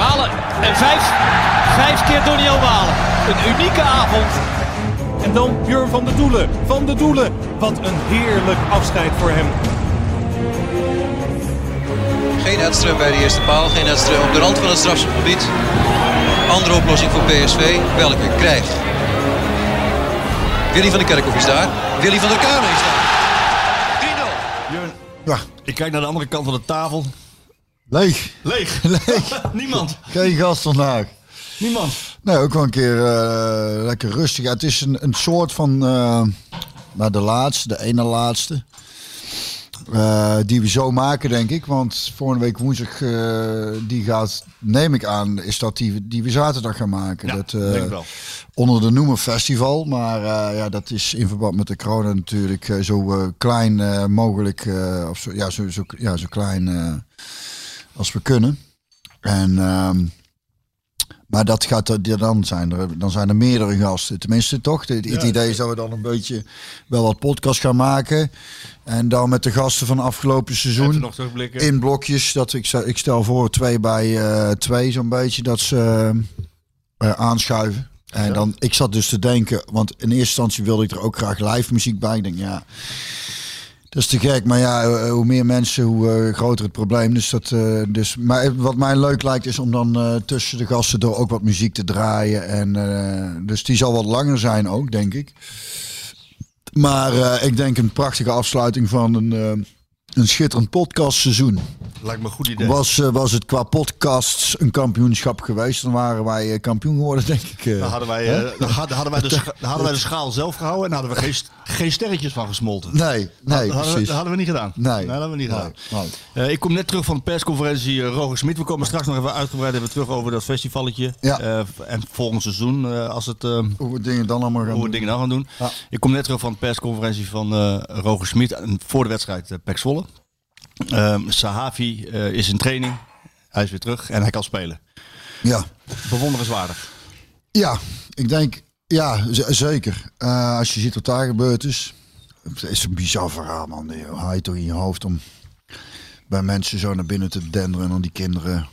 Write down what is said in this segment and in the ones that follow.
Malen en vijf, vijf keer Doniel Malen. Een unieke avond. En dan Björn van de Doelen. Van de Doelen. Wat een heerlijk afscheid voor hem. Geen Edström bij de eerste paal, geen Edström op de rand van het strafschopgebied. Andere oplossing voor PSV, welke krijgt. Willy van der Kerkhoff is daar, Willy van der Kamer is daar. 3-0. Jurgen, Ja, ik kijk naar de andere kant van de tafel. Leeg. Leeg. Leeg. Niemand. Geen gast vandaag. Niemand. Nee, ook wel een keer eh, lekker rustig. Ja, het is een, een soort van, eh maar de laatste, de ene laatste. eh, die we zo maken, denk ik. Want volgende week woensdag, die gaat, neem ik aan, is dat die, die we zaterdag gaan maken. Ja, dat, denk ik wel. onder de noemer festival. Maar ja, dat is in verband met de corona natuurlijk zo klein mogelijk. of zo, ja, zo, zo, ja, zo klein als we kunnen. En, ehm, maar dat gaat er, dan, zijn er, dan zijn er meerdere gasten. Tenminste, toch? Het, het idee is dat we dan een beetje wel wat podcast gaan maken. En dan met de gasten van afgelopen seizoen. nog. In blokjes. Dat ik, ik stel voor twee bij eh, twee zo'n beetje. Dat ze eh, aanschuiven. En dan, ik zat dus te denken, want in eerste instantie wilde ik er ook graag live muziek bij. Ik denk, ja, dat is te gek. Maar ja, eh, hoe meer mensen, hoe eh, groter het probleem. Dus dat, eh, dus, maar wat mij leuk lijkt, is om dan tussen de gasten door ook wat muziek te draaien. En, dus die zal wat langer zijn ook, denk ik. Maar ik denk een prachtige afsluiting van een, een schitterend podcastseizoen. Lijkt me een goed idee. Was, eh, was het qua podcasts een kampioenschap geweest, dan waren wij eh, kampioen geworden, denk ik. eh. Dan hadden wij, dan hadden, wij de, hadden wij de schaal zelf gehouden en hadden we geen, geen sterretjes van gesmolten. Nee, nee, dat, hadden we, precies. dat hadden we niet gedaan. Nee. dat hadden we niet Nee, gedaan. nee. Ik kom net terug van de persconferentie Roger Smit. We komen straks nog even uitgebreid even terug over dat festivalletje. Ja. En volgend seizoen, als het, Hoe we dingen dan allemaal gaan hoe we doen. dingen dan gaan doen. Ja. Ik kom net terug van de persconferentie van Roger Smit voor de wedstrijd uh, Pek Zwolle. Ehm, Sahavi eh, is in training. Hij is weer terug en hij kan spelen. Ja. Bewonderenswaardig. ja, ik denk, ja, zeker. Eh, als je ziet wat daar gebeurd is. Het is een bizar verhaal, man. Je haal je toch in je hoofd om bij mensen zo naar binnen te denderen en dan die kinderen.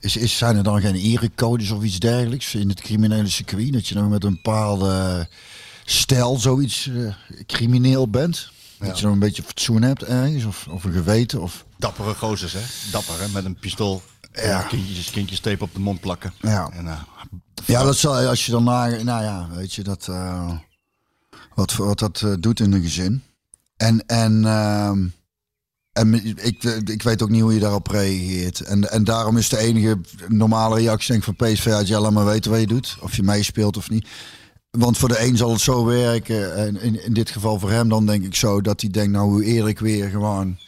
Is, is, zijn er dan geen erecodes of iets dergelijks in het criminele circuit? Dat je dan met een bepaalde stijl zoiets eh, crimineel bent? Dat je dan een beetje fatsoen hebt ergens, of, of een geweten, of... Dappere gozers, hè? Dapper, hè? Met een pistool. Ja. Ja. Kindjes, kindjes tape op de mond plakken. Ja. En, eh, Ja, dat zal, als je dan naar, nou ja, weet je, dat, eh, wat, wat dat eh, doet in een gezin. En, en, ehm, en ik, ik weet ook niet hoe je daarop reageert. En, en daarom is de enige normale reactie denk ik van PSV ja, laat maar weten wat je doet. Of je meespeelt of niet. Want voor de een zal het zo werken. En in, in dit geval voor hem dan denk ik zo dat hij denkt, nou hoe eerder ik weer gewoon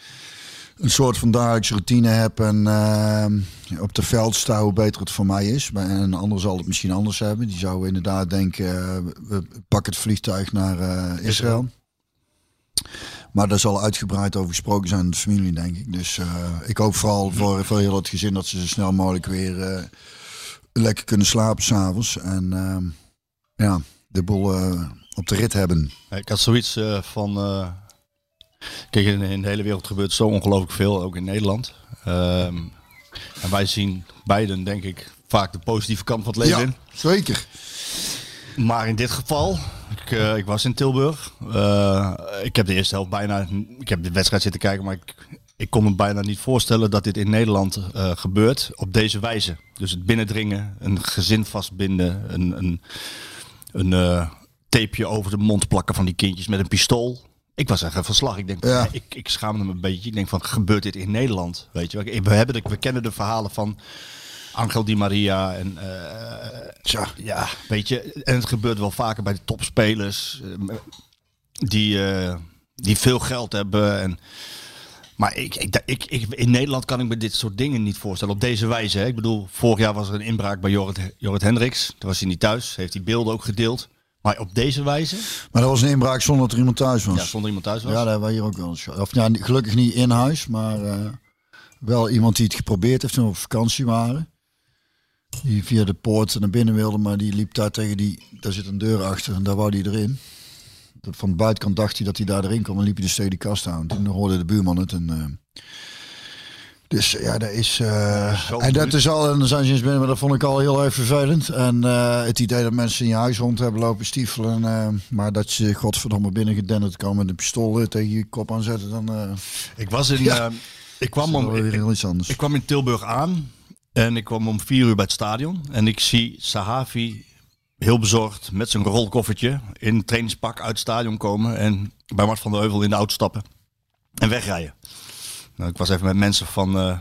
een soort van dagelijkse routine heb en ehm, op de veld sta, hoe beter het voor mij is. Maar een ander zal het misschien anders hebben. Die zou inderdaad denken, eh, we pakken het vliegtuig naar eh, Israël. Maar daar zal uitgebreid over gesproken zijn in de familie, denk ik. Dus eh, ik hoop vooral voor, voor heel het gezin dat ze zo snel mogelijk weer eh, lekker kunnen slapen s'avonds. En ja, de boel eh, op de rit hebben. Ik had zoiets eh, van. eh, kijk, in, in de hele wereld gebeurt zo ongelooflijk veel, ook in Nederland. Ehm, en wij zien beiden, denk ik, vaak de positieve kant van het leven Ja, in. zeker. Maar in dit geval, ik, ik was in Tilburg. Ik heb de eerste helft bijna. Ik heb de wedstrijd zitten kijken, maar ik, ik kon me bijna niet voorstellen dat dit in Nederland gebeurt op deze wijze. Dus het binnendringen, een gezin vastbinden, een, een, een eh, tapeje over de mond plakken van die kindjes met een pistool. Ik was echt van slag. Ik denk, Ja. ik, ik schaamde me een beetje. Ik denk van, gebeurt dit in Nederland? Weet je, we, hebben de, we kennen de verhalen van Angel Di Maria en Tja. ja, weet je, en het gebeurt wel vaker bij de topspelers eh, die, die veel geld hebben. En, Maar ik, ik, ik, ik, in Nederland kan ik me dit soort dingen niet voorstellen. Op deze wijze. Hè. Ik bedoel, vorig jaar was er een inbraak bij Jorrit, Jorrit Hendricks. Toen was hij niet thuis. Heeft hij beelden ook gedeeld. Maar op deze wijze? Maar dat was een inbraak zonder dat er iemand thuis was. Ja, zonder iemand thuis was. Ja, dat hebben we hier ook wel eens. Of ja, gelukkig niet in huis, maar eh, wel iemand die het geprobeerd heeft toen we op vakantie waren. Die via de poort naar binnen wilde, maar die liep daar tegen die. Daar zit een deur achter en daar wou hij erin. Van de buitenkant dacht hij dat hij daar erin kwam en liep hij dus tegen die kast aan. Toen hoorde de buurman het. En, eh, dus ja, dat is. zo en dat is al. En dan zijn ze eens binnen, maar dat vond ik al heel erg vervelend. En eh, het idee dat mensen in je huis rond hebben lopen stiefelen. maar dat je godverdomme binnen gedenderd kan met een pistool tegen je kop aanzetten, dan. Ik was in. Ja. ik, kwam om, weer heel iets anders. ik kwam in Tilburg aan. En ik kwam om vier uur bij het stadion. En ik zie Sahavi heel bezorgd met zijn rolkoffertje in trainingspak uit het stadion komen. En bij Mart van der Heuvel in de auto stappen. En wegrijden. Nou, ik was even met mensen van eh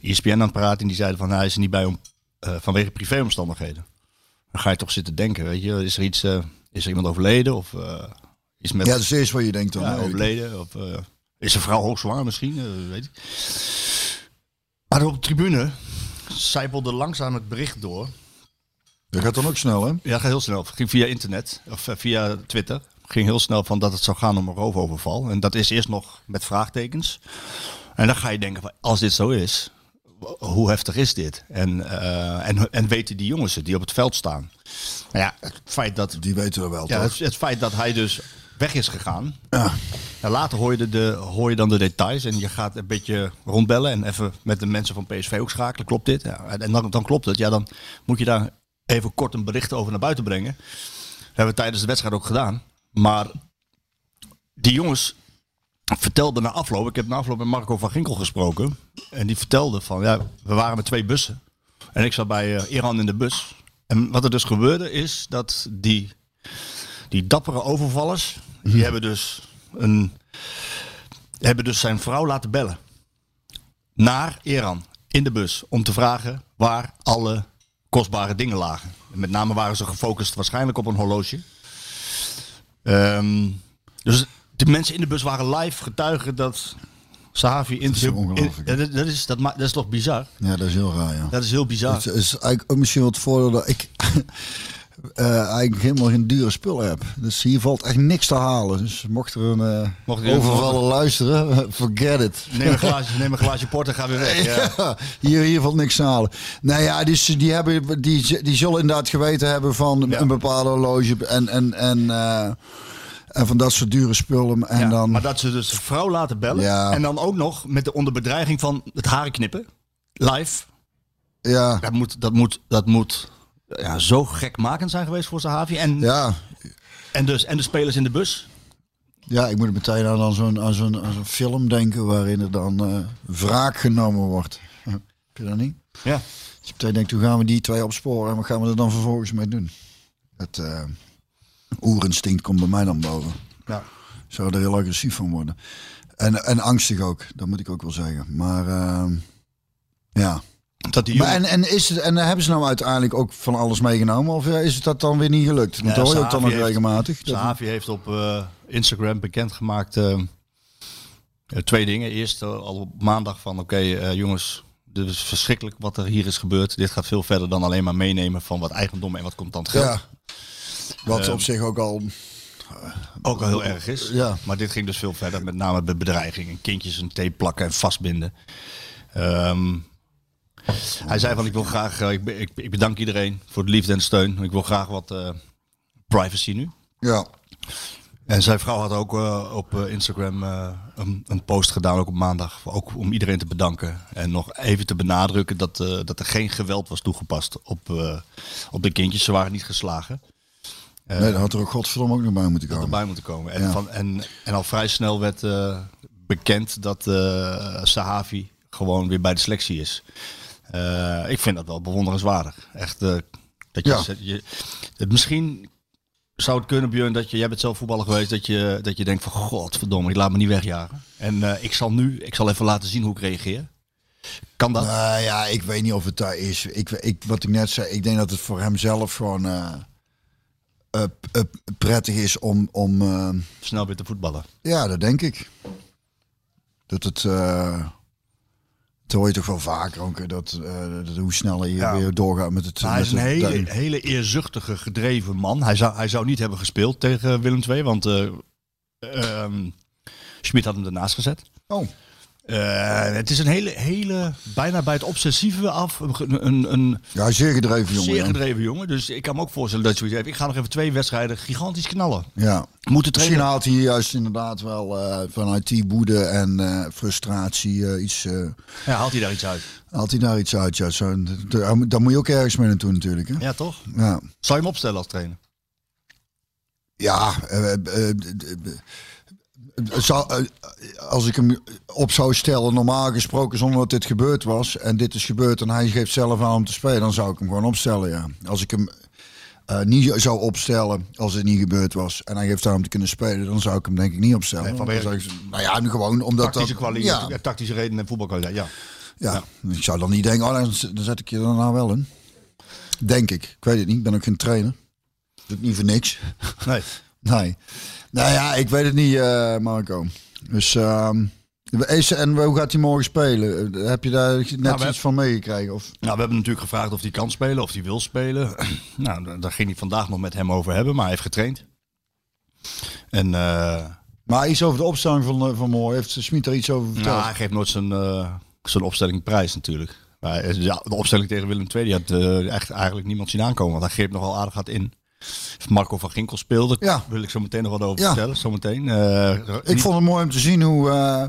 ESPN aan het praten. En die zeiden van nou, hij is er niet bij om, eh, vanwege privéomstandigheden. Dan ga je toch zitten denken, weet je. Is er iets, eh, is er iemand overleden? Of is met ja, dat is eerst wat je denkt dan. ja, overleden. Of is een vrouw hoogzwanger misschien? weet ik. Maar op de tribune zijpelde langzaam het bericht door. Dat gaat dan ook snel, hè? Ja, gaat heel snel. Ging via internet of eh, via Twitter. ging heel snel van dat het zou gaan om een roofoverval. En dat is eerst nog met vraagtekens. En dan ga je denken, van, als dit zo is, hoe heftig is dit? En, eh, en, en weten die jongens het die op het veld staan? Nou ja, het feit dat Die weten er wel, ja, toch? het, het feit dat hij dus weg is gegaan. Ja. En later hoor je, de, de, hoor je dan de details en je gaat een beetje rondbellen en even met de mensen van PSV ook schakelen. Klopt dit? Ja, en dan, dan klopt het. Ja, dan moet je daar even kort een bericht over naar buiten brengen. Dat hebben we tijdens de wedstrijd ook gedaan. Maar die jongens vertelden na afloop, ik heb na afloop met Marco van Ginkel gesproken. En die vertelde van, ja, we waren met twee bussen. En ik zat bij eh, Iran in de bus. En wat er dus gebeurde is dat die, die dappere overvallers, die hebben dus een, hebben dus zijn vrouw laten bellen. Naar Iran, in de bus, om te vragen waar alle kostbare dingen lagen. Met name waren ze gefocust waarschijnlijk op een horloge. Ehm, dus de mensen in de bus waren live getuigen dat Sahavi in hè? dat, dat, is, dat, ma- dat is toch bizar? Ja, dat is heel raar, ja. Dat is heel bizar. Het is eigenlijk ook misschien het voordeel dat ik eh, eigenlijk helemaal geen dure spullen heb. Dus hier valt echt niks te halen. Dus mocht er een eh Mocht er- overvallen luisteren, forget it. Neem een glaasje, neem een glaasje port en ga weer weg. Ja. Ja, hier, hier valt niks te halen. Nou ja, dus die, hebben, die, die zullen inderdaad geweten hebben van Ja. een bepaalde horloge en, en, en, eh, en van dat soort dure spullen. En Ja, dan, Maar dat ze dus vrouw laten bellen. Ja. En dan ook nog met de onder bedreiging van het haren knippen. Live. ja, Dat moet, dat moet, dat moet ja, zo gekmakend zijn geweest voor Sahavi. En, ja, en, dus, en de spelers in de bus. ja, ik moet meteen aan zo'n aan zo'n film denken waarin er dan eh, wraak genomen wordt. Heb je dat niet? Ja. Dus je meteen denkt, hoe gaan we die twee opsporen en wat gaan we er dan vervolgens mee doen? Het eh oerinstinct komt bij mij dan boven. Ja. Zou er heel agressief van worden. En, en angstig ook, dat moet ik ook wel zeggen. Maar ehm, ja. Dat die Maar jongen- en, en, is het, en hebben ze nou uiteindelijk ook van alles meegenomen? Of eh, is het dat dan weer niet gelukt? Want Ja, dat hoor je ook dan nog regelmatig. Sahavi heeft op eh, Instagram bekendgemaakt eh, twee dingen. Eerst al op maandag van oké jongens, dit is verschrikkelijk wat er hier is gebeurd. Dit gaat veel verder dan alleen maar meenemen van wat eigendom en wat contant geld. ja. Wat op zich ook al... Ook al heel erg is. Ja. Maar dit ging dus veel verder. Met name bij bedreigingen. Kindjes een tape plakken en vastbinden. Ehm, hij zei van ik wil graag, eh, ik, ik, ik bedank iedereen voor de liefde en de steun. Ik wil graag wat eh, privacy nu. Ja, En zijn vrouw had ook eh, op Instagram een, een post gedaan, ook op maandag. Ook om iedereen te bedanken. En nog even te benadrukken dat, dat er geen geweld was toegepast op, op de kindjes. Ze waren niet geslagen. Nee, daar had er ook godverdomme ook nog bij moeten komen. erbij moeten komen. En, Ja. van, en, en al vrij snel werd bekend dat Sahavi gewoon weer bij de selectie is. Eh, ik vind dat wel bewonderenswaardig. Echt, eh, dat je, Ja. je, het misschien zou het kunnen, Björn, dat je, jij bent zelf voetballer geweest, dat je, dat je denkt van, godverdomme, ik laat me niet wegjagen. En eh, ik zal nu, ik zal even laten zien hoe ik reageer. Kan dat? Nou ja, ik weet niet of het daar is. Ik, ik, wat ik net zei, ik denk dat het voor hem zelf gewoon prettig is om... om Snel weer te voetballen. ja, dat denk ik. Dat het... dat hoor je toch wel vaker ook, dat, eh, dat hoe sneller je Ja. weer doorgaat met het... Hij is een hele, hele eerzuchtige, gedreven man. Hij zou, hij zou niet hebben gespeeld tegen Willem II, want ehm, Schmid had hem ernaast gezet. Oh, Eh, het is een hele, hele, bijna bij het obsessieve af, een, een, een ja, zeer gedreven jongen. zeer gedreven jongen. Dus ik kan me ook voorstellen dat je zoiets. Ik ga nog even twee wedstrijden gigantisch knallen. Ja. Moeten Misschien trainen. haalt hij juist inderdaad wel eh, vanuit die woede en eh, frustratie iets... Ja, haalt hij daar iets uit? haalt hij daar iets uit? Ja, zo, daar moet je ook ergens mee naartoe natuurlijk. Hè? Ja, toch? Ja. Zou je hem opstellen als trainer? Ja, zou, eh, als ik hem op zou stellen, normaal gesproken zonder dat dit gebeurd was, en dit is gebeurd en hij geeft zelf aan om te spelen, dan zou ik hem gewoon opstellen, ja. Als ik hem eh, niet zou opstellen als het niet gebeurd was en hij geeft aan om te kunnen spelen, dan zou ik hem denk ik niet opstellen. Nee, Dan vanwege- zou ik- nou ja, gewoon omdat Tactische dat... kwaliteit, Ja, tactische redenen en voetbalkwaliteit, ja. ja, ik zou dan niet denken, oh, dan, zet ik je nou wel in. Denk ik. Ik weet het niet, ik ben ook geen trainer. Doe het niet voor niks. Nee. Nee. Nou ja, ik weet het niet, eh, Marco. Dus, is- en hoe gaat hij morgen spelen? Heb je daar net Nou, iets van meegekregen? Of? Nou, we hebben natuurlijk gevraagd of hij kan spelen, of hij wil spelen. nou, daar- ging hij vandaag nog met hem over hebben, maar hij heeft getraind. En eh, Maar iets over de opstelling van, eh, van morgen. Heeft Smit er iets over verteld? nou, hij geeft nooit zijn, zijn opstelling prijs natuurlijk. Maar ja, de opstelling tegen Willem II die had echt eigenlijk niemand zien aankomen. Want hij greep nogal aardig hard in. Marco van Ginkel speelde. Ja. Daar wil ik zo meteen nog wat over Ja. vertellen. Zometeen. Eh, ik vond het mooi om te zien hoe, eh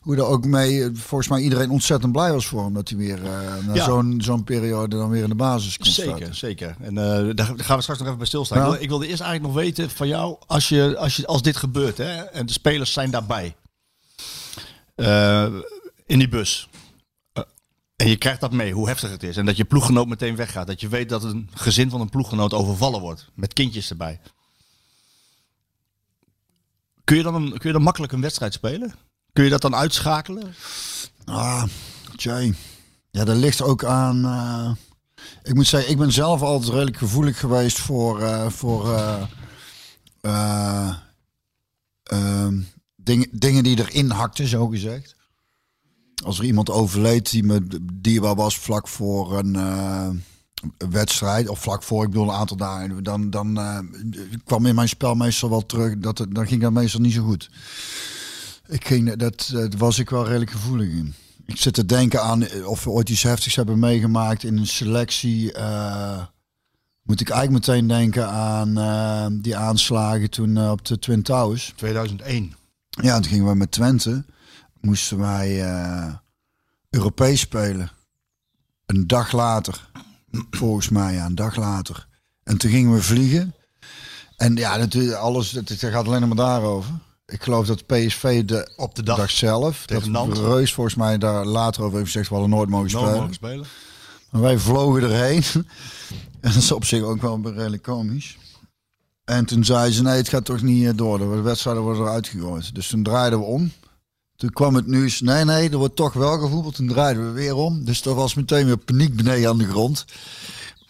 hoe er ook mee, volgens mij iedereen ontzettend blij was voor hem. Dat hij weer eh, na Ja. zo'n zo'n periode dan weer in de basis kon Zeker, starten. zeker. En daar gaan we straks nog even bij stilstaan. Ja. Ik, wil, ik wilde eerst eigenlijk nog weten van jou, als, je, als, je, als dit gebeurt hè, en de spelers zijn daarbij, in die bus, en je krijgt dat mee, hoe heftig het is, en dat je ploeggenoot meteen weggaat, dat je weet dat een gezin van een ploeggenoot overvallen wordt, met kindjes erbij. Kun je dan, een, kun je dan makkelijk een wedstrijd spelen? Kun je dat dan uitschakelen? Ah, Jay. Ja, dat ligt ook aan. eh, ik moet zeggen, ik ben zelf altijd redelijk gevoelig geweest voor, eh, voor eh, ehm, dingen, dingen die erin hakten, zo gezegd. Als er iemand overleed die me dierbaar was vlak voor een eh, wedstrijd, of vlak voor, ik bedoel een aantal dagen, dan, dan eh, kwam in mijn spel meestal wel terug, dat, het- dan ging dat meestal niet zo goed. Ik ging, dat, dat was ik wel redelijk gevoelig in. Ik zit te denken aan of we ooit iets heftigs hebben meegemaakt in een selectie. eh, moet ik eigenlijk meteen denken aan die aanslagen toen op de Twin Towers. 2001. Ja, toen gingen we met Twente. Moesten wij eh, Europees spelen. Een dag later. Volgens mij, ja, een dag later. En toen gingen we vliegen. En ja, natuurlijk, alles, het, het gaat alleen maar daarover. Ik geloof dat PSV de, Op de dag. dag zelf, Tegen dat. Reus volgens mij daar later over heeft gezegd, we hadden nooit mogen Nooit spelen. mogen spelen. Maar wij vlogen erheen. en dat is op zich ook wel redelijk komisch. En toen zei ze, nee, het gaat toch niet eh, door. De wedstrijden worden eruit gegooid. Dus toen draaiden we om. Toen kwam het nieuws, nee, nee, er wordt toch wel gevoetbald. Toen draaiden we weer om. Dus er was meteen weer paniek beneden aan de grond.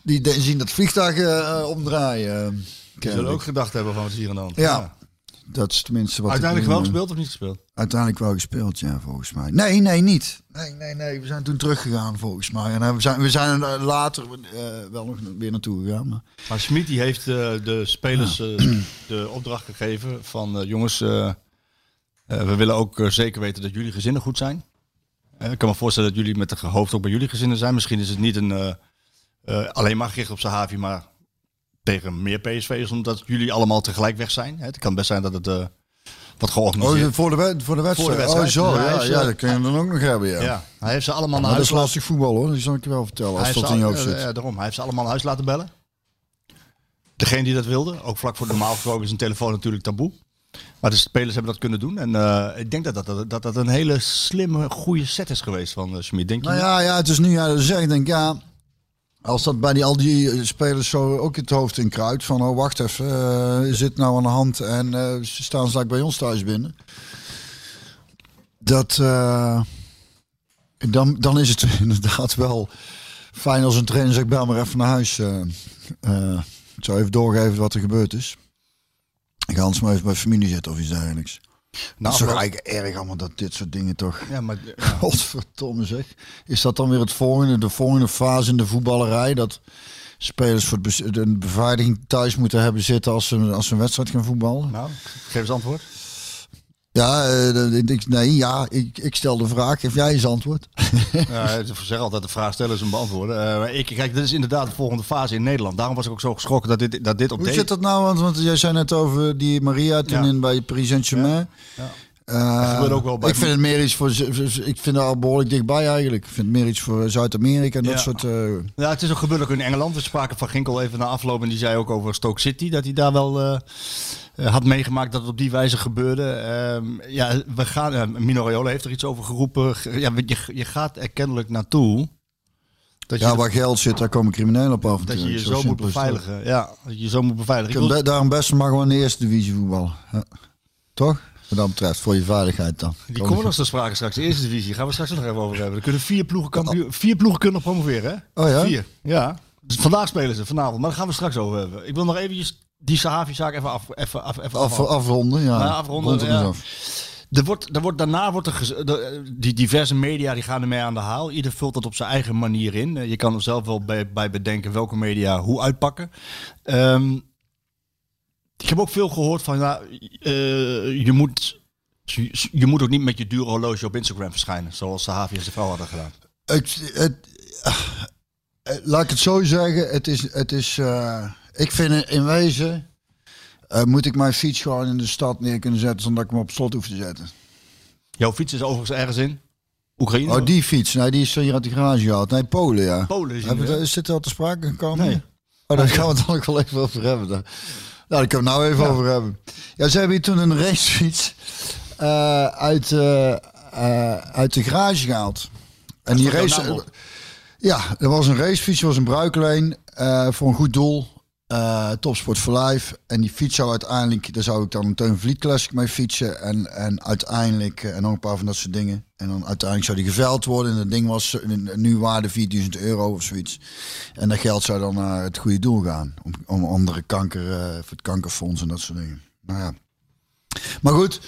Die zien dat vliegtuig eh, eh, omdraaien. eh, Je zullen ook gedacht hebben van wat is hier aan de hand. Ja. Dat is tenminste wat Uiteindelijk wel eh, gespeeld of niet gespeeld? Uiteindelijk wel gespeeld, ja, volgens mij. Nee, nee, niet. Nee, nee, nee. We zijn toen teruggegaan, volgens mij. En eh, we zijn, we zijn er later eh, wel nog weer naartoe gegaan. Maar... Maar Schmid die heeft eh, de spelers eh, de opdracht gegeven van eh, jongens, eh, eh, we willen ook eh, zeker weten dat jullie gezinnen goed zijn. Eh, ik kan me voorstellen dat jullie met de hoofd ook bij jullie gezinnen zijn. Misschien is het niet een, eh, eh, alleen maar gericht op Sahavi, maar tegen meer PSV'ers, omdat jullie allemaal tegelijk weg zijn. Hè, Het kan best zijn dat het eh, wat georganiseerd Oh, voor de, voor de wedstrijd? wedstrijd. Oh, zo. Ja, Ja, ja, eh, dat kun je dan ook nog hebben, ja. Ja, hij heeft ze allemaal naar Maar dat huis is lastig voetbal, hoor. Dat zal ik je wel vertellen. Als Hij dat in je hoofd zit. eh, daarom. Hij heeft ze allemaal naar huis laten bellen. Degene die dat wilde, ook vlak voor normaal gesproken is een telefoon natuurlijk taboe. Maar de spelers hebben dat kunnen doen. En eh, ik denk dat dat, dat, dat een hele slimme, goede set is geweest van uh, Schmid. Denk je Nou niet? ja, ja, het is nu, ja, zeg ik denk, ja... Als dat bij die, al die eh, spelers zo ook het hoofd in kruidt. Van, oh, wacht even, is dit nou aan de hand? En ze staan straks bij ons thuis binnen. Dat... dan, dan is het inderdaad wel fijn als een trainer zegt, bel maar even naar huis. ik zou even doorgeven wat er gebeurd is. Ik ga anders maar even bij familie zitten of iets dergelijks. dat Nou, is toch eigenlijk erg allemaal dat dit soort dingen toch... Ja, maar Godverdomme zeg. Is dat dan weer het volgende, de volgende fase in de voetballerij? Dat spelers voor de beveiliging thuis moeten hebben zitten als ze, als ze een wedstrijd gaan voetballen? nou, geef eens antwoord. Ja, eh, ik, nee, ja, ik, ik stel de vraag. Geef jij eens antwoord? Ja, ik zeg altijd de vraag stellen is een beantwoorden. Eh, ik, kijk, dit is inderdaad de volgende fase in Nederland. Daarom was ik ook zo geschrokken dat dit, dat dit op Hoe zit dat nou? Want, want jij zei net over die Maria toen Ja. in bij Paris Saint-Germain. Ja. Dat gebeurt ook wel bij- ik vind het meer iets voor. Ik vind het al behoorlijk dichtbij eigenlijk. Ik vind het meer iets voor Zuid-Amerika en dat Ja. soort. Ja, het is ook gebeurd ook in Engeland. We spraken van Ginkel even na afloop en die zei ook over Stoke City dat hij daar wel had meegemaakt dat het op die wijze gebeurde. Ehm, ja, we gaan. eh, Mino Raiola heeft er iets over geroepen. Ge- Ja, je, je gaat er kennelijk naartoe. Dat je, ja, waar geld zit, daar komen criminelen op af. dat je je Zo zo moet is beveiligen. Ja, dat je je zo moet beveiligen. Ik wil- Daarom best maar gewoon in de eerste divisie voetballen. Ja. Toch? Wat dat betreft, voor je veiligheid dan. Die komen nog te sprake straks. De eerste divisie gaan we straks nog even over hebben. Er kunnen vier ploegen, kampioen, vier ploegen kunnen nog promoveren. Hè? Oh ja? Vier. Ja. Dus vandaag spelen ze vanavond. Maar daar gaan we straks over hebben. Ik wil nog eventjes die Sahavi-zaak even, af, even, af, even Af, afronden, ja. Nou, afronden, ja. af. Er wordt, er wordt, daarna wordt er de, die diverse media die gaan ermee aan de haal. Ieder vult dat op zijn eigen manier in. Eh, Je kan er zelf wel bij, bij bedenken welke media hoe uitpakken. Ehm, ik heb ook veel gehoord van ja, eh, je, moet, je moet ook niet met je dure horloge op Instagram verschijnen. Zoals Sahavi en zijn vrouw hadden gedaan. Ik, het, eh, laat ik het zo zeggen. Het is, het is, ik vind in wezen. eh, moet ik mijn fiets gewoon in de stad neer kunnen zetten zonder dat ik hem op slot hoef te zetten. Jouw fiets is overigens ergens in Oekraïne. Oh, die fiets. Nee, die is hier uit de garage gehaald. Nee, Polen, ja. Polen is Hebben we- dit al te sprake gekomen? Nee. Oh, daar gaan we het dan ook wel even over hebben. Dan. Nou, daar kunnen we het nou even over hebben. Ja, ze hebben hier toen een racefiets eh, uit, eh, eh, uit de garage gehaald. En die race... Ja, er was een racefiets, er was een bruikleen eh, voor een goed doel. Eh Topsport for Life. En die fiets zou uiteindelijk, daar zou ik dan een Teun mee fietsen. En, en uiteindelijk, eh, en nog een paar van dat soort dingen. En dan uiteindelijk zou die geveild worden. En dat ding was nu waarde 4000 euro of zoiets. En dat geld zou dan naar het goede doel gaan. Om, om andere kanker, eh, voor het kankerfonds en dat soort dingen. Nou ja. Maar goed,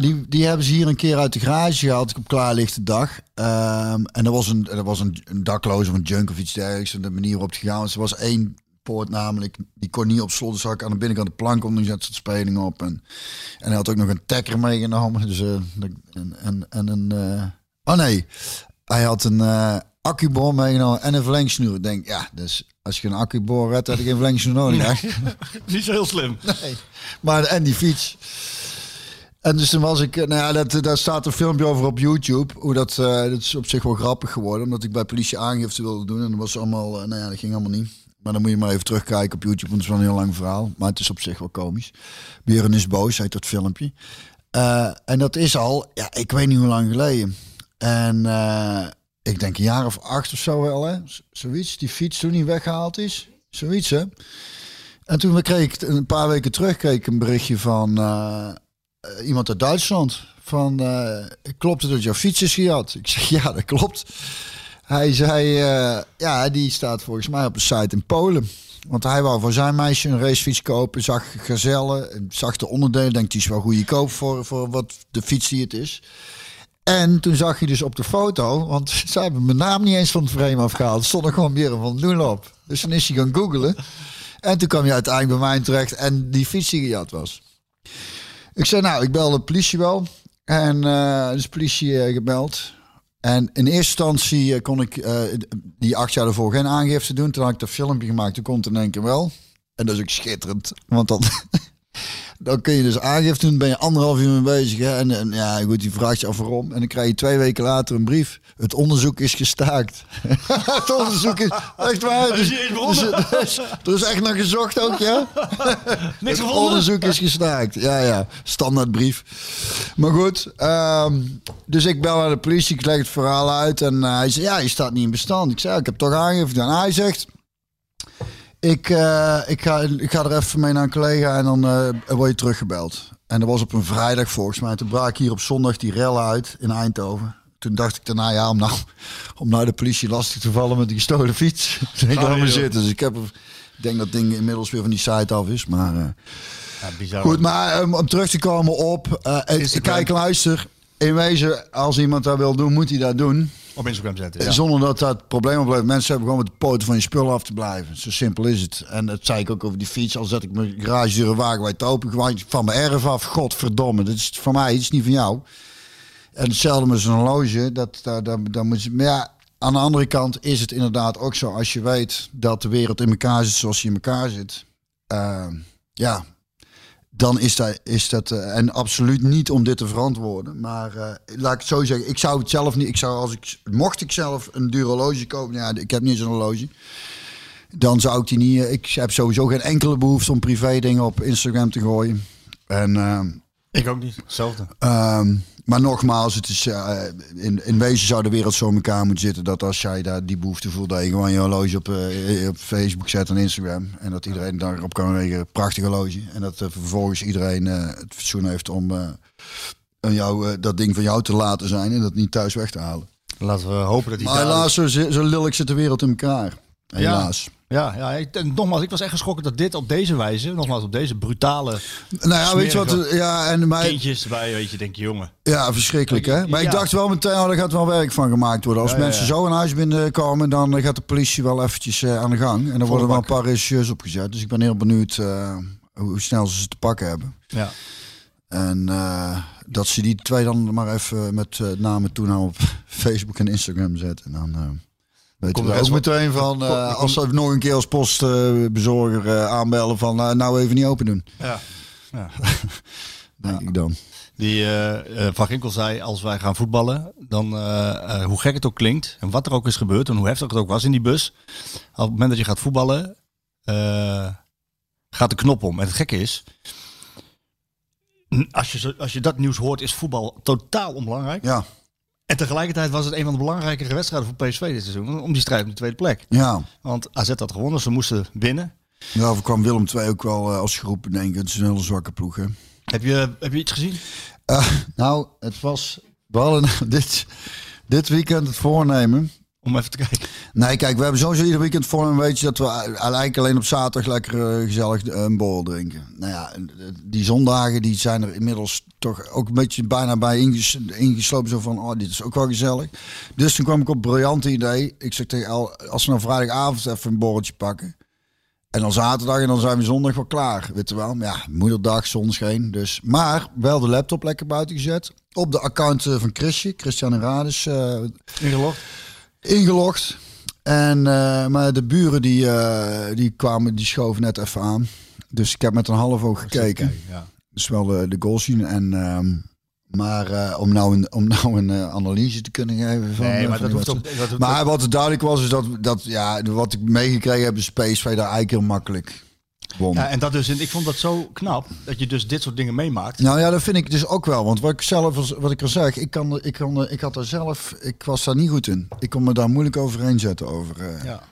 die, die hebben ze hier een keer uit de garage gehaald op klaarlichte dag. Ehm, en er was, een, er was een, dakloze of een junk of iets dergelijks. En de manier waarop het gegaan was. Er was één poort namelijk, die kon niet op slot. Dus ik aan de binnenkant de plank om, die soort speling op. En, en hij had ook nog een tekker meegenomen. Dus, dat- en, en, en een... eh, oh nee, hij had een eh accubor meegenomen en een verlengsnoer. Ik denk, ja, dus als je een accubor hebt, had ik geen verlengsnoer nodig. hè? Niet zo heel slim. Nee. Maar en die fiets. En dus toen was ik, nou ja, dat, daar staat een filmpje over op YouTube. Hoe dat, eh, dat is op zich wel grappig geworden. Omdat ik bij politie aangifte wilde doen. En dat was allemaal, nou ja, dat ging allemaal niet. Maar dan moet je maar even terugkijken op YouTube. Want het is wel een heel lang verhaal. Maar het is op zich wel komisch. Björn is boos, heet dat filmpje. Eh, en dat is al, ja, ik weet niet hoe lang geleden. En eh, ik denk een jaar of acht of zo wel, hè. Zoiets, die fiets toen niet weggehaald is. Zoiets, hè. En toen kreeg een paar weken terug kreeg ik een berichtje van eh, iemand uit Duitsland. Van, klopt het dat jouw fiets is gejat? Ik zeg, ja, dat klopt. Hij zei, eh, ja, die staat volgens mij op een site in Polen. Want hij wou voor zijn meisje een racefiets kopen, zag gazellen, zag de onderdelen, denkt die is wel goedkoop voor, voor wat de fiets die het is. En toen zag je dus op de foto, want ze hebben mijn naam niet eens van het frame afgehaald. Stond er gewoon Björn van Loen op. Dus toen is hij gaan googlen. En toen kwam je uiteindelijk bij mij terecht en die fiets die gejat was. Ik zei, nou, ik bel de politie wel. En eh dus de politie eh, gebeld. En in eerste instantie eh, kon ik eh, die acht jaar ervoor geen aangifte doen. Toen had ik dat filmpje gemaakt, toen kon het in één keer wel. En dat is ook schitterend. Want dan, dan kun je dus aangifte doen, ben je anderhalf uur mee bezig. Hè? En, en ja, goed, die vraagt je af waarom. En dan krijg je twee weken later een brief. Het onderzoek is gestaakt. het onderzoek is echt waar. Dus, dus, dus- er is echt nog gezocht ook, ja? Niks Het onderzoek is gestaakt. Ja, ja. Standaardbrief. Maar goed. ehm, dus ik bel naar de politie. Ik leg het verhaal uit. En eh, hij zei, ja, je staat niet in bestand. Ik zei, ik heb toch aangifte gedaan. Hij zegt, ik, eh, ik, ga, ik ga er even mee naar een collega en dan eh, word je teruggebeld. En dat was op een vrijdag volgens mij. Toen braak hier op zondag die rel uit in Eindhoven. Toen dacht ik daarna, ja, om nou, om nou de politie lastig te vallen met die gestolen fiets. ik laat joh. zitten. Dus ik heb, ik denk dat ding inmiddels weer van die site af is. Maar eh, Ja, bizar. Goed, maar um, om terug te komen op... kijk, luister. In wezen, als iemand dat wil doen, moet hij dat doen. Op Instagram zetten. Ja. Zonder dat dat probleem oplevert. Mensen hebben gewoon met de poten van je spullen af te blijven. Zo simpel is het. En dat zei ik ook over die fiets. Al zet ik mijn garagedeur wagenwijd open. Gewoon van mijn erf af. Godverdomme. Dit is van mij. Is niet van jou. En hetzelfde met zo'n horloge. Dat, dat, dat, dat moet je, maar ja, aan de andere kant is het inderdaad ook zo. Als je weet dat de wereld in elkaar zit zoals die in elkaar zit. eh, ja, dan is dat, is dat eh, en absoluut niet om dit te verantwoorden. Maar eh, laat ik het zo zeggen, ik zou het zelf niet. Ik zou als ik mocht ik zelf een horloge kopen. Ja, ik heb niet zo'n horloge. Dan zou ik die niet. eh, Ik heb sowieso geen enkele behoefte om privé dingen op Instagram te gooien. En ehm, Ik ook niet. Hetzelfde. Ehm, maar nogmaals, het is, eh, in, in wezen zou de wereld zo in elkaar moeten zitten dat als jij daar die behoefte voelt, dat je gewoon je horloge op, eh, op Facebook zet en Instagram. En dat iedereen daarop kan reageren. Prachtig horloge. En dat eh, vervolgens iedereen het fatsoen heeft om jou, dat ding van jou te laten zijn en dat niet thuis weg te halen. Laten we hopen dat die Maar helaas, zo, zo lelijk zit de wereld in elkaar. Helaas. Ja, ja ik, en nogmaals, ik was echt geschrokken dat dit op deze wijze, nogmaals op deze brutale Nou ja, weet je wat? Ja, en mij, kindjes erbij, weet je, denk je, jongen. Ja, verschrikkelijk hè. Maar ik Ja. dacht wel meteen, oh, daar gaat wel werk van gemaakt worden. Als Ja, ja, mensen ja. zo een huis binnenkomen, dan eh, gaat de politie wel eventjes eh, aan de gang. En dan worden wel een paar regisseurs opgezet. Dus ik ben heel benieuwd eh, hoe snel ze ze te pakken hebben. Ja. En eh, dat ze die twee dan maar even met eh, namen toenaam op Facebook en Instagram zetten. En dan eh weten Komt we er ook meteen van, eh, als ze nog een keer als postbezorger eh, aanbellen van, nou, nou even niet open doen. ja. ja. Denk ik dan. Die eh, Van Ginkel zei, als wij gaan voetballen, dan hoe gek het ook klinkt en wat er ook is gebeurd en hoe heftig het ook was in die bus, op het moment dat je gaat voetballen, gaat de knop om. En het gekke is, als je, als je dat nieuws hoort, is voetbal totaal onbelangrijk. Ja, En tegelijkertijd was het een van de belangrijkere wedstrijden voor PSV dit seizoen, om die strijd om de tweede plek. ja. Want AZ had gewonnen, ze moesten winnen. Of kwam Willem II ook wel eh, als groep denk ik. Het is een hele zwakke ploeg, hè. Heb je, heb je iets gezien? Eh, nou, het was... We hadden dit, dit weekend het voornemen. Om even te kijken. Nee, kijk, we hebben sowieso ieder weekend het voornemen, weet je, dat we eigenlijk alleen op zaterdag lekker eh, gezellig eh, een borrel drinken. Nou ja, eh, die zondagen die zijn er inmiddels toch ook een beetje bijna bij inges, ingeslopen. Zo van, oh, dit is ook wel gezellig. Dus toen kwam ik op een briljante idee. Ik zeg tegen El, als we nou vrijdagavond even een borreltje pakken. En dan zaterdag en dan zijn we zondag wel klaar, weet je wel. Maar ja, moederdag, zon scheen. Dus, maar wel de laptop lekker buiten gezet. Op de account van Chrisje, Christian Rades, eh Ingelogd? Ingelogd. En, eh, maar de buren die, eh, die kwamen, die schoven net even aan. Dus ik heb met een half oog gekeken. Ja. Dus wel de, de goals zien. En, ehm, maar eh, om nou een, om nou een analyse te kunnen geven van... Nee, maar van dat hoeft ook... Dat, Maar wat duidelijk was, is dat, dat ja, wat ik meegekregen heb, is PSV daar eigenlijk heel makkelijk won. Ja, en dat dus, ik vond dat zo knap dat je dus dit soort dingen meemaakt. Nou ja, dat vind ik dus ook wel. Want wat ik zelf, als- wat ik al zeg, ik, kan, ik, kan, ik had daar zelf, ik was daar niet goed in. Ik kon me daar moeilijk overheen zetten over. eh, Ja.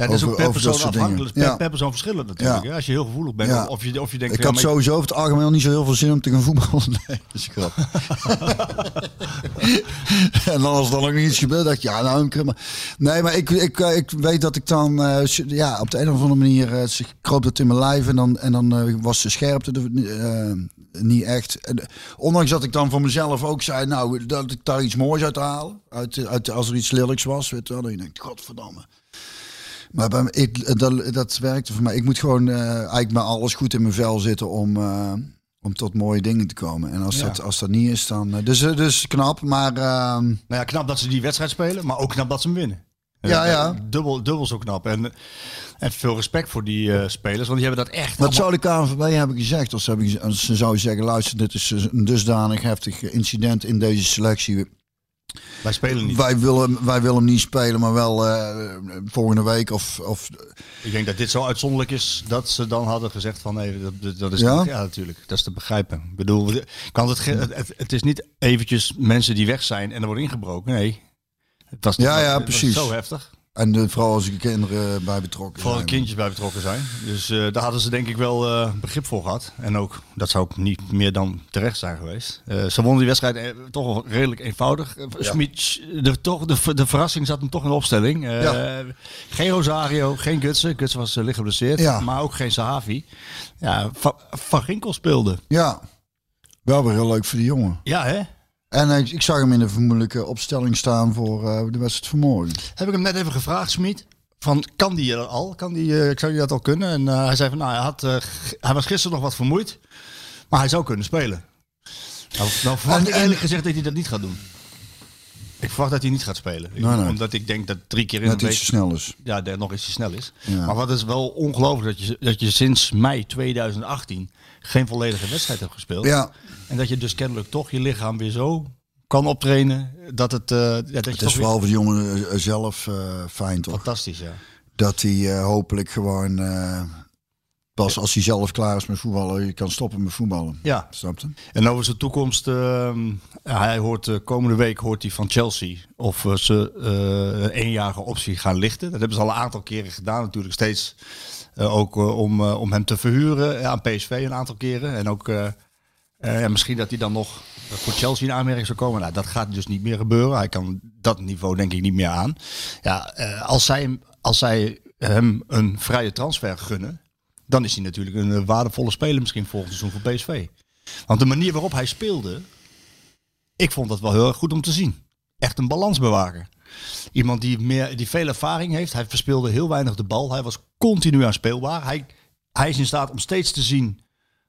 Ja, dat is ook per persoon afhankelijk. Per, Ja. per persoon verschillend natuurlijk. Ja. Als je heel gevoelig bent, Ja. of, je, of je denkt... Ik had ja, sowieso over het algemeen al niet zo heel veel zin om te gaan voetballen. Nee, dat is grap. en dan als er dan ook iets gebeurt, dacht ik, ja, nou, ik- maar- nee, maar ik, ik, eh, ik weet dat ik dan, eh, ja, op de een of andere manier, ik kroop dat in mijn lijf en dan, en dan was de scherpte er, niet echt. En, ondanks dat ik dan voor mezelf ook zei, nou, dat ik daar iets moois uit haal, uit, uit, als er iets lelijks was, weet je wel, dan denk ik, godverdamme. Maar bij ik, dat, dat werkte voor mij. Ik moet gewoon eh, eigenlijk met alles goed in mijn vel zitten om, eh, om tot mooie dingen te komen. En als, Ja. dat, als dat niet is, dan... eh, dus, eh, dus knap, maar... ehm, Nou ja, knap dat ze die wedstrijd spelen, maar ook knap dat ze hem winnen. Ja, Eh, ja. Dubbel, dubbel zo knap. En, en veel respect voor die eh, spelers, want die hebben dat echt... wat allemaal- zou de KNVB hebben gezegd als ze, hebben, als ze zouden zeggen... luister, dit is een dusdanig heftig incident in deze selectie. Wij spelen niet. Wij willen, wij willen hem niet spelen, maar wel eh, volgende week of... of Ik denk dat dit zo uitzonderlijk is dat ze dan hadden gezegd van nee, dat, dat- is Ja? niet- ja natuurlijk, dat is te begrijpen. Ik bedoel, kan het, ge- het, het, is niet eventjes mensen die weg zijn en er wordt ingebroken. Nee, het was Ja, ja, precies. zo heftig. En vooral als er kinderen bij betrokken Vooral zijn. kindjes bij betrokken zijn. Dus eh, daar hadden ze denk ik wel eh, begrip voor gehad. En ook, dat zou ook niet meer dan terecht zijn geweest. Eh, ze wonnen die wedstrijd toch wel redelijk eenvoudig. Smit, de, toch, de, de verrassing zat hem toch in de opstelling. Ja. Geen Rosario, geen Gutsen. Gutsen was licht geblesseerd. Ja. Maar ook geen Sahavi. Ja, Va- Van Ginkel speelde. Ja, wel weer heel leuk voor die jongen. Ja, hè? En ik, ik zag hem in de vermoedelijke opstelling staan voor eh, de wedstrijd van morgen. Heb ik hem net even gevraagd, Smit. Van, kan die er al? Kan die, eh, zou die dat al kunnen? En eh, hij zei van, nou, hij, had, eh, hij was gisteren nog wat vermoeid. Maar hij zou kunnen spelen. Nou, nou verwacht En- ik en- eerlijk gezegd dat hij dat niet gaat doen. Ik verwacht dat hij niet gaat spelen. Ik- Nee, nee. Omdat ik denk dat drie keer in Net een te week... snel is. Ja, dat nog ietsje snel is. Ja. Maar wat is wel ongelooflijk dat je, dat je sinds mei 2018 geen volledige wedstrijd hebt gespeeld. Ja, En dat je dus kennelijk toch je lichaam weer zo kan optrainen. Dat het, eh, ja, dat het is vooral voor de jongen eh, zelf eh, fijn toch? fantastisch, ja. Dat hij hopelijk gewoon pas als hij zelf klaar is met voetballen, je kan stoppen met voetballen. Ja, Snap je? En over zijn toekomst, ehm, hij hoort de komende week hoort hij van Chelsea of ze eh, een eenjarige optie gaan lichten. Dat hebben ze al een aantal keren gedaan, natuurlijk steeds eh, ook om, om hem te verhuren aan PSV een aantal keren. En ook eh, eh, ja, misschien dat hij dan nog voor Chelsea in aanmerking zou komen. Nou, dat gaat dus niet meer gebeuren. Hij kan dat niveau denk ik niet meer aan. Ja, eh, als zij, als zij hem een vrije transfer gunnen, dan is hij natuurlijk een eh, waardevolle speler misschien volgend seizoen voor PSV. Want de manier waarop hij speelde, ik vond dat wel heel erg goed om te zien. Echt een balansbewaker. Iemand die, meer, die veel ervaring heeft. Hij verspeelde heel weinig de bal. Hij was continu aanspeelbaar. Hij, hij is in staat om steeds te zien,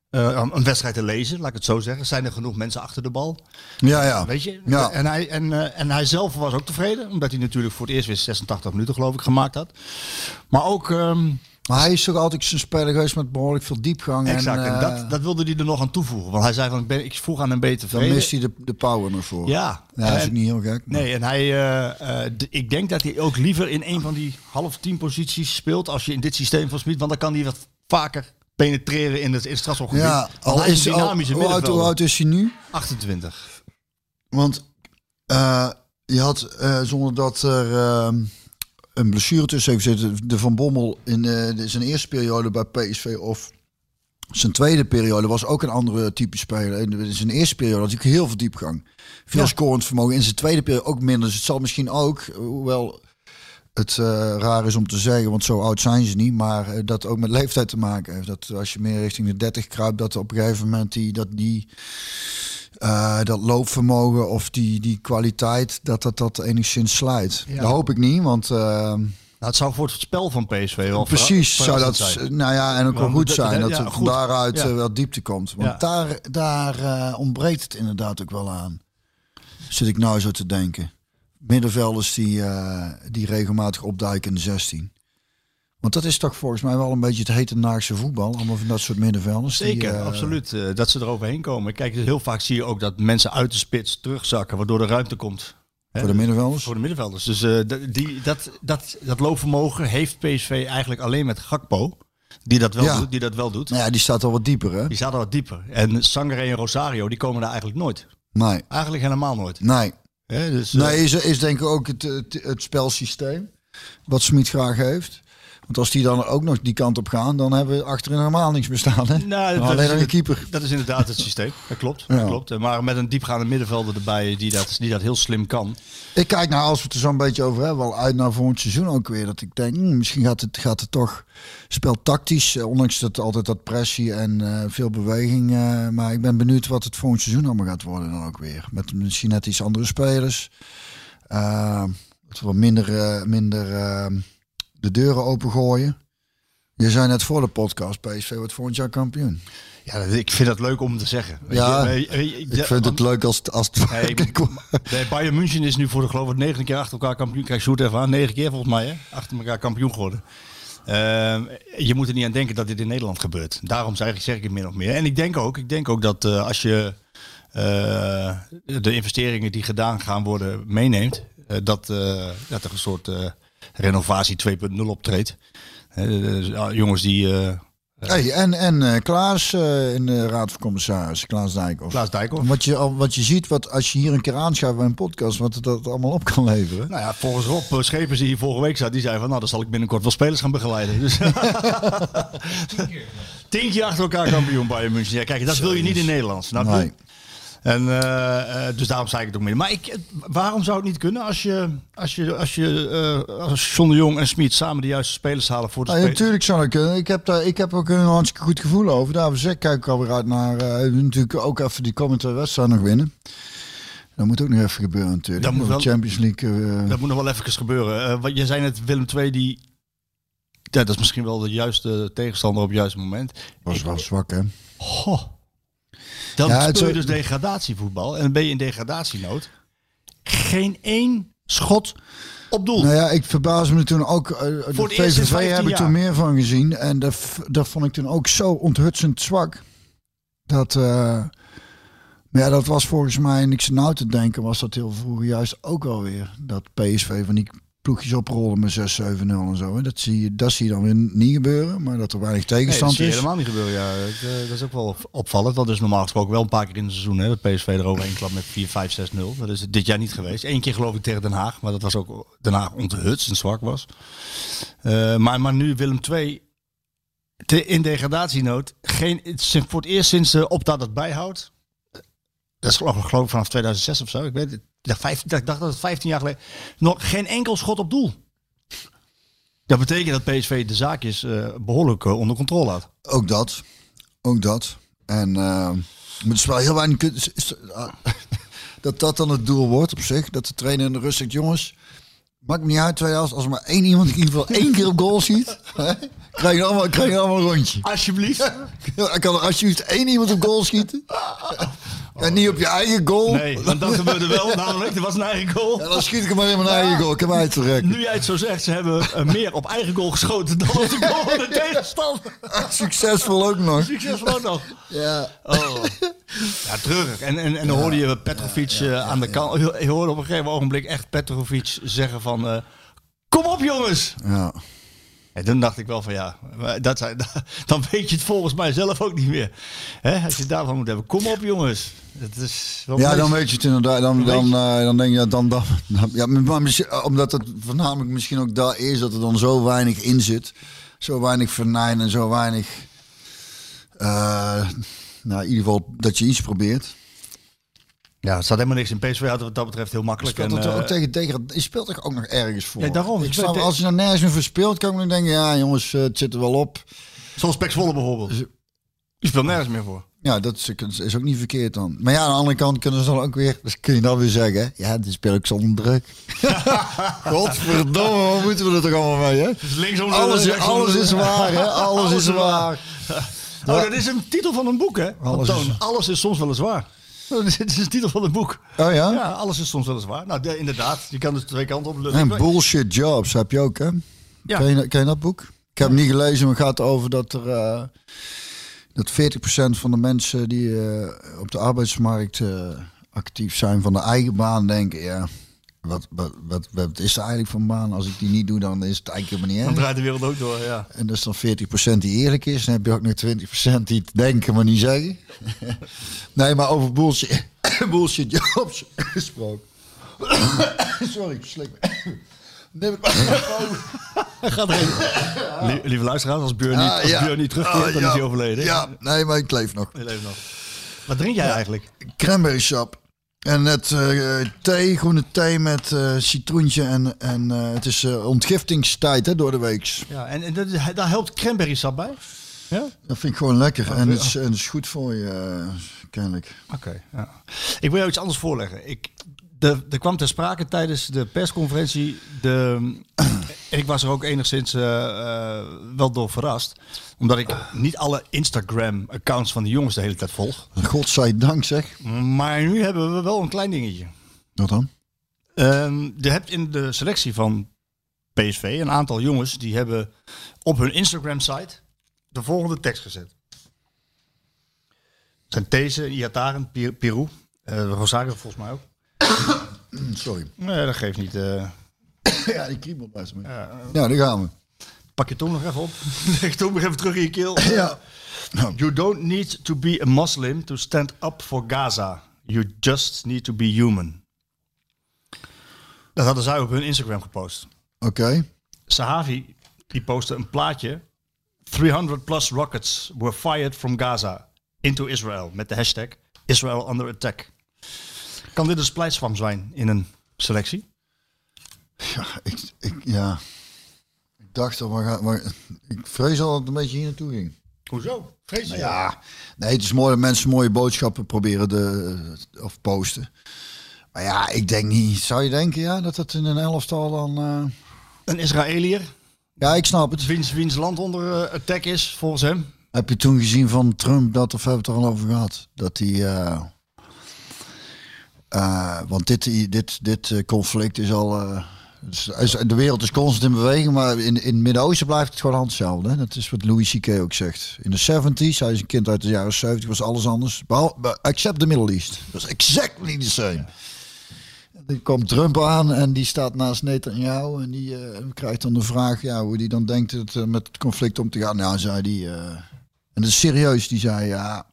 eh, een wedstrijd te lezen, laat ik het zo zeggen. Zijn er genoeg mensen achter de bal? Ja, ja. Weet je? Ja. En, hij, en, eh, en hij zelf was ook tevreden, omdat hij natuurlijk voor het eerst weer 86 minuten geloof ik gemaakt had. Maar ook... ehm, Maar hij is toch altijd zijn speler geweest met behoorlijk veel diepgang. Exact, en, en, eh, dat, dat wilde hij er nog aan toevoegen. Want hij zei van, ik, ben, ik vroeg aan hem beter dan mist hij de, de power nog voor. Ja, Ja, dat is en- niet heel gek. maar- Nee, en hij, eh, eh, ik denk dat hij ook liever in een van die half tien posities speelt als je in dit systeem van Smit, want dan kan hij wat vaker penetreren in het, in het strafschopgebied. Ja, al hij is een al, dynamische hoe, oud, hoe oud is hij nu? 28. Want je had, zonder dat er ehm, een blessure tussen heeft zitten, de Van Bommel in de- zijn eerste periode bij PSV of zijn tweede periode was ook een andere type speler. In, zijn eerste periode had hij heel veel diepgang. Veel Ja. scorend vermogen. In zijn tweede periode ook minder. Dus het zal misschien ook, hoewel het eh, raar is om te zeggen, want zo oud zijn ze niet, maar eh, dat ook met leeftijd te maken heeft. Dat als je meer richting de 30 kruipt, dat op een gegeven moment die, dat die eh, dat loopvermogen of die, die kwaliteit, dat dat, dat enigszins slijt. Ja. Dat hoop ik niet, want eh, Nou, het zou voor het spel van PSV wel precies zou dat, zijn. nou ja, en ook wel goed zijn dat- ja, er van daaruit Ja. eh, wel diepte komt. Want Ja. daar, daar eh, ontbreekt het inderdaad ook wel aan. Zit ik nou zo te denken. Middenvelders die, eh, die regelmatig opduiken in de 16. Want dat is toch volgens mij wel een beetje het hete naarse voetbal. Allemaal van dat soort middenvelders. die, Zeker, eh, absoluut. eh, dat ze er overheen komen. Kijk, heel vaak zie je ook dat mensen uit de spits terugzakken, waardoor er ruimte komt. Hè, Voor de middenvelders. Voor de middenvelders. Dus eh, die, dat, dat, dat loopvermogen heeft PSV eigenlijk alleen met Gakpo. Die dat wel Ja. doet. Die dat wel doet. Nou ja, die staat al wat dieper hè? Die zaten wat dieper. En Sangare en Rosario, die komen daar eigenlijk nooit. Nee, Eigenlijk helemaal nooit. nee. Hè, dus, Nee, is, is denk ik ook het, het, het spelsysteem. Wat Smit graag heeft. Want als die dan ook nog die kant op gaan, dan hebben we achterin helemaal niks bestaan. Hè? Nou, dat alleen een keeper. Dat is inderdaad het systeem. Dat klopt. Ja. Dat klopt. Maar met een diepgaande middenvelder erbij die dat, die dat heel slim kan. Ik kijk nou, als we het er zo'n beetje over hebben, wel uit naar volgend seizoen ook weer. Dat ik denk, hmm, misschien gaat het, gaat het toch spel tactisch. eh, Ondanks dat altijd dat pressie en eh, veel beweging. eh, maar ik ben benieuwd wat het volgend seizoen allemaal gaat worden dan ook weer. Met misschien net iets andere spelers. Wat minder, minder de deuren opengooien. Je zei net voor de podcast, PSV wordt volgend jaar kampioen. Ja, ik vind dat leuk om te zeggen. Weet Ja, je, Ik vind het leuk als als het. Nee, Bayern München is nu voor de geloof ik negen keer achter elkaar kampioen. Kijk, Sjoerd even aan. Negen keer volgens mij, hè? Achter elkaar kampioen geworden. Ehm, je moet er niet aan denken dat dit in Nederland gebeurt. Daarom zeg ik, zeg ik het min of meer. En ik denk ook, ik denk ook dat eh, als je eh, de investeringen die gedaan gaan worden meeneemt, eh, dat, eh, dat er een soort eh, renovatie 2.0 optreedt. Jongens die eh, Hey, en en eh, Klaas eh, in de Raad van Commissarissen, Klaas Dijkhoff. Klaas Dijkhoff. Wat je, wat je ziet, wat, als je hier een keer aanschuift bij een podcast, wat het dat allemaal op kan leveren. Nou ja, volgens Rob Schepers die hier vorige week zat, die zei van nou, dan zal ik binnenkort wel spelers gaan begeleiden. Dus Tien keer achter elkaar kampioen Bayern München. Ja, kijk, dat wil je niet in Nederland. Snap je? Nee. En, eh, eh, dus daarom zei ik het ook meer. Maar ik, waarom zou het niet kunnen als je, als je, als je eh, als John de Jong en Smit samen de juiste spelers halen voor de Ja, natuurlijk zou dat kunnen. Ik heb, daar, ik heb ook een hartstikke goed gevoel over. Daarvoor zeg ik kijk ik alweer uit naar eh, natuurlijk ook even die komende wedstrijd nog winnen. Dat moet ook nog even gebeuren natuurlijk. Dat moet De wel- Champions League. Dat moet nog wel even gebeuren. Wat, je zei net Willem II, die... Ja, dat is misschien wel de juiste tegenstander op het juiste moment. was wel zwak, hè? Goh. Dan Ja, speel je dus degradatievoetbal en dan ben je in degradatienood. Geen één schot op doel. Nou ja, ik verbaas me toen ook. eh de Voor VVV 15 heb ik toen meer van gezien. En dat, dat vond ik toen ook zo onthutsend zwak. Dat, eh, maar ja, dat was volgens mij, niks nou te denken, was dat heel vroeger juist ook alweer. Dat PSV van die ploegjes oprollen met 6-7-0 en zo. hè. Dat zie, je, dat zie je dan weer niet gebeuren. Maar dat er weinig Nee, dat tegenstand zie je is. helemaal niet gebeuren. Ja. Het, eh, dat is ook wel opvallend. Dat is normaal gesproken wel een paar keer in het seizoen. Hè, dat PSV er overheen klap met 4, 5, 6, 0. Dat is dit jaar niet geweest. Eén keer geloof ik tegen Den Haag. Maar dat was ook Den Haag onthutst en zwak was. Eh, maar, maar nu Willem II te, in degradatienood. Geen, het voor het eerst sinds de opdat het bijhoudt. Dat is geloof ik geloof ik vanaf 2006 of zo. Ik, weet het, dacht, 15, ik dacht dat het 15 jaar geleden... Nog geen enkel schot op doel. Dat betekent dat PSV de zaakjes eh behoorlijk eh, onder controle had. Ook dat. Ook dat. En maar het is heel weinig. ah, dat dat dan het doel wordt op zich. Dat de trainer in de rust zegt: jongens, maakt niet uit. Als, er maar één iemand in ieder geval één keer op goal hè, krijg je allemaal, krijg je allemaal een rondje. Alsjeblieft. Ja, kan er alsjeblieft één iemand op goal schieten. En niet op je eigen goal. Nee, want dat gebeurde wel namelijk. Er was een eigen goal. Ja, dan schiet ik hem maar in mijn eigen goal. Ik heb hem uitgerekken. Nu jij het zo zegt, ze hebben eh, meer op eigen goal geschoten dan op de goal van de tegenstander. Succesvol ook nog. Succesvol ook nog. Ja. Oh. Ja, treurig. En, en, en dan hoorde je Petrovic eh, aan de kant. Je hoorde op een gegeven ogenblik echt Petrovic zeggen van... eh, Kom op jongens! ja. En toen dacht ik wel van ja, dat zijn, dan weet je het volgens mij zelf ook niet meer. Hè, als je het daarvan moet hebben. Kom op jongens. Het is Ja, meest- dan weet je het inderdaad. Dan, dan, eh, dan denk je, ja, dan, dan, ja, maar omdat het voornamelijk misschien ook daar is dat er dan zo weinig in zit. Zo weinig vernijn en zo weinig, eh, nou, in ieder geval dat je iets probeert. Ja, er staat helemaal niks in. PSV het wat dat betreft heel Je makkelijk. speelt, En, het toch eh, ook tegen, tegen, je speelt toch ook nog ergens voor. Ja, daarom. Ik snap, als je nou nergens meer verspeelt, kan ik me denken, ja jongens, eh, het zit er wel op. Zoals Pek Zwolle bijvoorbeeld. Je speelt nergens meer voor. Ja, dat is, is ook niet verkeerd dan. Maar ja, aan de andere kant kunnen ze dan ook weer, dus kun je dan weer zeggen, ja, dit speel ik zonder druk. Godverdomme, wat moeten we er toch allemaal mee, hè? Dus linksom, Alles, alles is waar, hè? Alles, is waar. Oh, dat is een titel van een boek, hè? Alles Alles, is- alles is soms wel eens waar. Dit is een titel van een boek. Oh ja? Ja, alles is soms wel eens waar. Nou, de- inderdaad. Je kan dus twee kanten op. lullen. En bullshit jobs heb je ook, hè? Ja. Ken, je, ken je dat boek? Ik heb het niet gelezen, maar het gaat over dat er... eh dat 40% van de mensen die eh, op de arbeidsmarkt eh, actief zijn van de eigen baan denken, ja, wat, wat, wat, wat is er eigenlijk voor een baan? Als ik die niet doe, dan is het eigenlijk helemaal Dan niet erg. draait de wereld ook door, ja. En dat is dan 40% die eerlijk is. Dan heb je ook nog 20% die het denken, maar niet zeggen. nee, maar over bullshit, bullshit jobs gesproken. Sorry, ik slik me. Neem het maar Gaat erin. Lie- lieve luisteraars, als Björn niet, Ah, als ja. Björn niet terugkeert, Ah, dan ja. is hij overleden. Ja, nee, maar ik leef nog. Hij leeft nog. Wat drink jij eigenlijk? Cranberry sap. En net eh, thee, groene thee met eh, citroentje. En, en eh, het is ontgiftingstijd hè, door de weeks. Ja, en, en dat, daar helpt cranberry sap bij? Ja? Dat vind ik gewoon lekker. En het is, en het is goed voor je, kennelijk. Oké. ja. Ik wil jou iets anders voorleggen. Ik, de, er kwam ter sprake tijdens de persconferentie. De, ik was er ook enigszins eh, eh, wel door verrast. Omdat ik niet alle Instagram-accounts van de jongens de hele tijd volg. Godzijdank zeg. Maar nu hebben we wel een klein dingetje. Wat dan? Ehm, je hebt in de selectie van PSV een aantal jongens die hebben op hun Instagram-site de volgende tekst gezet. Zijn These, Iataren, Pirou, eh Rosario volgens mij ook. Sorry. Nee, dat geeft niet. eh. Ja, die kriebel best mee. Ja, daar gaan we. Pak je tong nog even op. Leg tong nog even terug in je keel. Ja. You don't need to be a Muslim to stand up for Gaza. You just need to be human. Dat hadden zij op hun Instagram gepost. Oké. Sahavi die postte een plaatje. 300 plus rockets were fired from Gaza into Israel met de hashtag Israel under attack. Kan dit een splijtswam zijn in een selectie? Ja, ik, ik, ja. ik dacht al, maar, ga- maar ik vrees al dat het een beetje hier naartoe ging. Hoezo? Vrees je? Ja, nee, het is mooi dat mensen mooie boodschappen proberen de, of posten. Maar ja, ik denk niet. Zou je denken ja, dat het in een elftal dan... eh, Een Israëliër, Ja, ik snap het. wiens, wiens land onder eh, attack is, volgens hem. Heb je toen gezien van Trump, dat of hebben we het er al over gehad? Dat hij... eh, eh, want dit, dit, dit eh, conflict is al... eh, dus- de wereld is constant in beweging, maar in, in het Midden-Oosten blijft het gewoon hetzelfde. Dat is wat Louis C.K. ook zegt. In de 70s, hij is een kind uit de jaren 70, was alles anders. Except the Middle East. Dat is exactly the same. Dan komt Trump aan en die staat naast Netanyahu en die krijgt dan de vraag ja, hoe die dan denkt het, met het conflict om te gaan. Nou, zei die, en dat is serieus, die zei ja,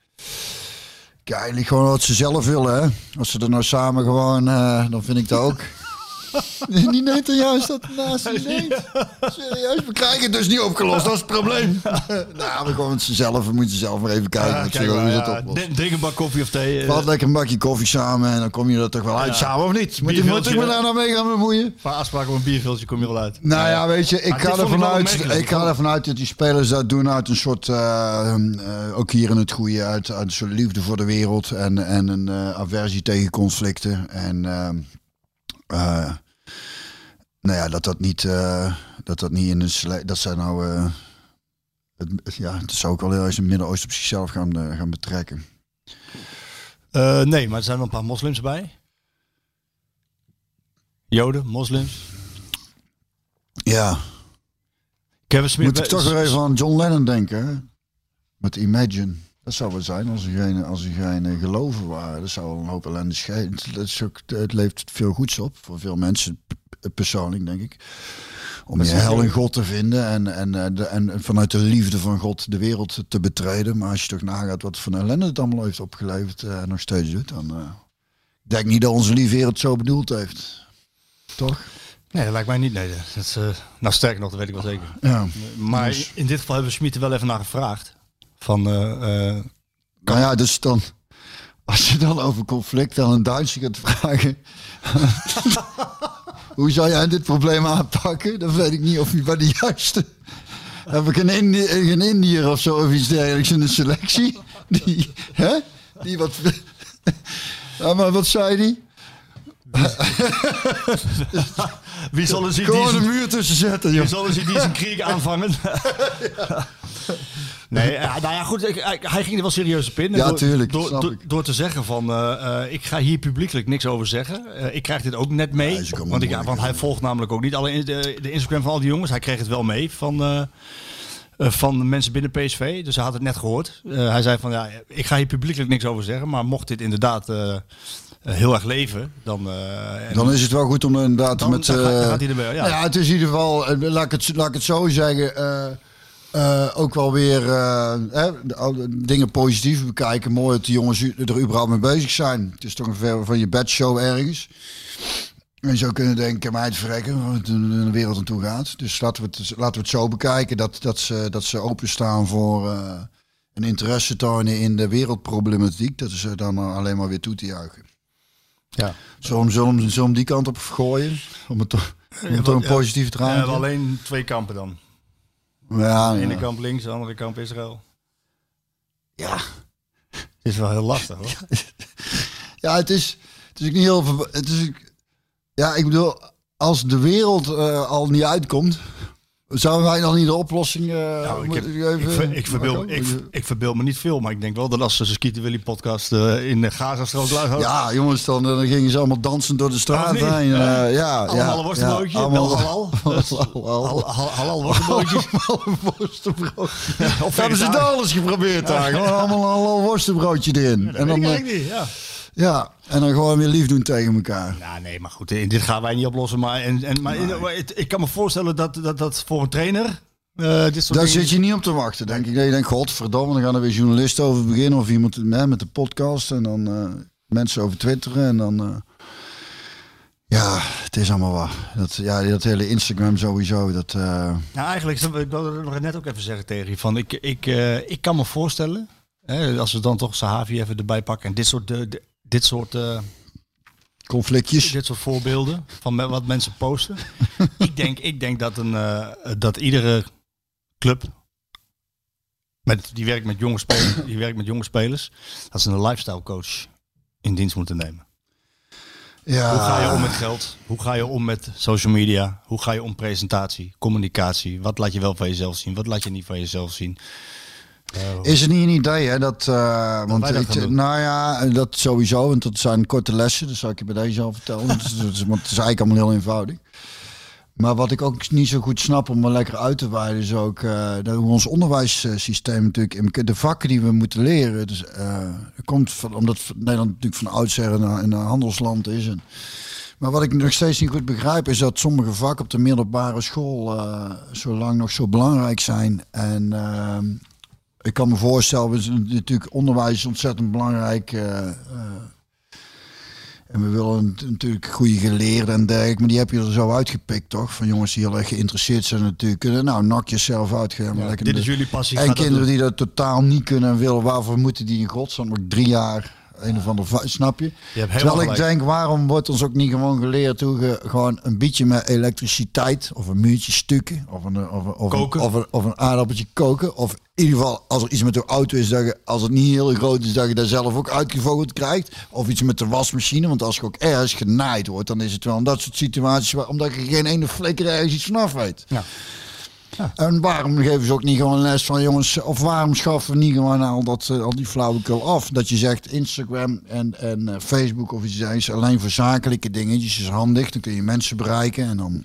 kijk, eigenlijk gewoon wat ze zelf willen. Hè? Als ze er nou samen gewoon, eh, dan vind ik dat ook. Die Netanyahu staat ernaast. Die denkt, serieus, we krijgen het dus niet opgelost, dat is het probleem. nou, we gewoon met ze zelf, we moeten zelf maar even kijken Ja, kijk hoe maar, ze dat drink- een bak koffie of thee. eh, Wat lekker een bakje koffie samen en dan kom je er toch wel uit samen of niet? Moet ik, moet ik me daar nou mee gaan bemoeien? Paar afspraken op een bierveeltje kom je wel uit. Nou ja, weet je, ik Maar ga, ervan uit, ik ga ervan uit dat die spelers dat doen uit een soort, eh, eh, ook hier in het goede, uit, uit een soort liefde voor de wereld en, en een eh, aversie tegen conflicten. En eh, nou ja, dat dat niet, eh, dat dat niet in een dat zij nou, eh, het, ja, dat zou ook wel heel eens in het Midden-Oosten op zichzelf gaan, gaan betrekken. Nee, maar er zijn wel een paar moslims bij. Joden, moslims. Ja, Kevin moet ik toch weer even aan John Lennon denken, hè? met Imagine. Dat zou wel zijn als geen, als geen eh, geloven waren. Dat zou een hoop ellende schelen. Het levert veel goeds op voor veel mensen, p- persoonlijk denk ik. Om je hel in God te vinden en, en, eh, de, en vanuit de liefde van God de wereld te betreden. Maar als je toch nagaat wat voor ellende het allemaal heeft opgeleverd eh, en nog steeds doet, dan eh, ik denk niet dat onze lieve Heer het zo bedoeld heeft. Toch? Nee, dat lijkt mij niet. Nee, dat is, eh, nou, sterker nog, dat weet ik wel zeker. Ja. Maar Dus- in dit geval hebben we er wel even naar gevraagd. Van, eh, eh, Nou ja, dus dan, als je dan over conflict aan een Duitser gaat vragen. hoe zou jij dit probleem aanpakken? Dan weet ik niet of je bij de juiste. Heb ik een, Indi een Indiër of zo of iets dergelijks in de selectie? Die, hè? Die wat. Ja, maar wat zei die? wie zal er zien die Gewoon een zijn, muur tussen zetten, joh. wie zal er zien die zijn krieg aanvangen? Nee, ja, nou ja, goed. hij, hij ging er wel serieus op in. Ja, door, tuurlijk, Door, te zeggen van, eh, eh, ik ga hier publiekelijk niks over zeggen. Eh, ik krijg dit ook net mee. Ja, want, ik, ja, want hij volgt namelijk ook niet alle de, de Instagram van al die jongens. Hij kreeg het wel mee van, eh, eh, van de mensen binnen PSV. Dus hij had het net gehoord. Eh, hij zei van, ja, ik ga hier publiekelijk niks over zeggen. Maar mocht dit inderdaad eh, eh, heel erg leven, dan... eh, Dan is het wel goed om inderdaad Dan- met... dan gaat- eh, gaat hij erbij, ja. Nou ja, het is in ieder geval, eh, laat ik het, laat ik het zo zeggen, eh, eh, ook wel weer eh, hè, dingen positief bekijken. Mooi dat de jongens er überhaupt mee bezig zijn. Het is toch een ver van je bedshow ergens. En je zou kunnen denken, mij het verrekken, waar de wereld aan toe gaat. Dus laten we het, laten we het zo bekijken, dat, dat, ze, dat ze openstaan voor eh, een interesse tonen in de wereldproblematiek. Dat is er dan alleen maar weer toe te juichen. ja. Zullen we hem- die kant op gooien? Om het toch, om het toch een Ja. positieve draai hebben alleen twee kampen dan. Ja, De ene ja. kamp links, de andere kamp Israël. Ja. Het is wel heel lastig hoor. ja, het is, het is niet heel... Het is, ja, ik bedoel, als de wereld eh, al niet uitkomt... Zouden wij dan niet de oplossing uh, Nou, ik, heb, even... ik, ver- ik, verbeel, Marco? ik, ik verbeel me niet veel, maar ik denk wel dat als ze Skieten Willy podcast eh, in de Gazastrook luisteren. Ja, jongens, dan, dan gingen ze allemaal dansen door de straat Of niet? heen. Ja. eh, ja, Allemaal ja, een worstenbroodje, ja, allemaal- halal. halal. Halal worstenbroodjes. Allemaal. Of Hebben ze daar alles geprobeerd daar? Allemaal een worstenbroodje erin. en, dan, ik eh, niet, ja. En dan gewoon weer lief doen tegen elkaar. Ja, nee, maar goed, eh, dit gaan wij niet oplossen. Maar, en, en, maar, ik kan me voorstellen dat, dat, dat voor een trainer Eh, dit soort Daar dingen- zit je niet op te wachten, denk ik. Dat je denkt, godverdomme, dan gaan er weer journalisten over beginnen. Of iemand hè, met de podcast. En dan eh, mensen over twitteren. En dan... eh, ja, het is allemaal waar. Dat, ja, dat hele Instagram sowieso. Dat, eh, Nou, eigenlijk, ik wilde het nog net ook even zeggen tegen je. Van, ik, ik, eh, ik kan me voorstellen, hè, als we dan toch Sahavi even erbij pakken. En dit soort, eh, di- dit soort, eh, conflictjes. dit soort voorbeelden van me- wat mensen posten. ik, denk, ik denk dat, een, eh, dat iedere club, met, die, werkt met jonge spelers, die werkt met jonge spelers, dat ze een lifestyle coach in dienst moeten nemen. Ja, Hoe ga je om met geld? Hoe ga je om met social media? Hoe ga je om presentatie, communicatie? Wat laat je wel van jezelf zien? Wat laat je niet van jezelf zien? Is het niet een idee, hè? Dat, eh, want dat ik- nou ja, dat sowieso. Want dat zijn korte lessen. Dat zou ik je bij deze al vertellen. want, het is, het is- want het is eigenlijk allemaal heel eenvoudig. Maar wat ik ook niet zo goed snap om er lekker uit te wijden, is ook eh, dat hoe ons onderwijssysteem natuurlijk, de vakken die we moeten leren, dus, eh, komt van, omdat Nederland natuurlijk van oudsher een, een handelsland is. En, maar wat ik nog steeds niet goed begrijp, is dat sommige vakken op de middelbare school eh, zo lang nog zo belangrijk zijn. En ehm, ik kan me voorstellen, natuurlijk onderwijs is ontzettend belangrijk. eh, eh, en we willen nat- natuurlijk goede geleerden en dergelijke. Maar die heb je er zo uitgepikt, toch? Van jongens die heel erg geïnteresseerd zijn natuurlijk. Kunnen, nou, nak jezelf uit. lekker dit is jullie passie. En kinderen die dat totaal niet kunnen en willen. Waarvoor moeten die in godsnaam nog drie jaar een of ander snap je? Je Terwijl ik denk, waarom wordt ons ook niet gewoon geleerd hoe je gewoon een beetje met elektriciteit of een muurtje stukken of een, of of Koken. of een, of een aardappeltje koken. Of in ieder geval als er iets met de auto is, dat je, als het niet heel groot is, dat je daar zelf ook uitgevogeld krijgt. Of iets met de wasmachine, want als je ook ergens genaaid wordt, dan is het wel in dat soort situaties, waar, omdat je geen ene flikker ergens iets vanaf weet. Ja. En waarom geven ze ook niet gewoon les van jongens, of waarom schaffen we niet gewoon al, dat, eh, al die flauwekul af? Dat je zegt Instagram en, en eh, Facebook of iets dergelijks alleen voor zakelijke dingetjes is handig. Dan kun je mensen bereiken en dan...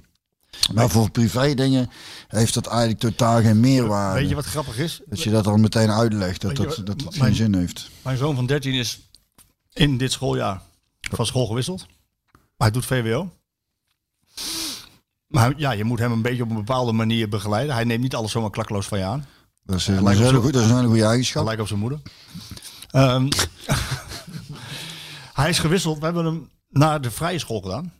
Maar voor privé dingen heeft dat eigenlijk totaal geen meerwaarde. Weet je wat grappig is? Dat je dat al meteen uitlegt, dat dat, dat mijn- geen zin heeft. Mijn zoon van 13 is in dit schooljaar van school gewisseld. Maar hij doet VWO. Maar ja, je moet hem een beetje op een bepaalde manier begeleiden. Hij neemt niet alles zomaar klakkeloos van je aan. Dat is, lijkt dat is, op een hele goede, dat is een hele goede eigenschap. Gelijk op zijn moeder. Ehm, hij is gewisseld. We hebben hem naar de vrije school gedaan.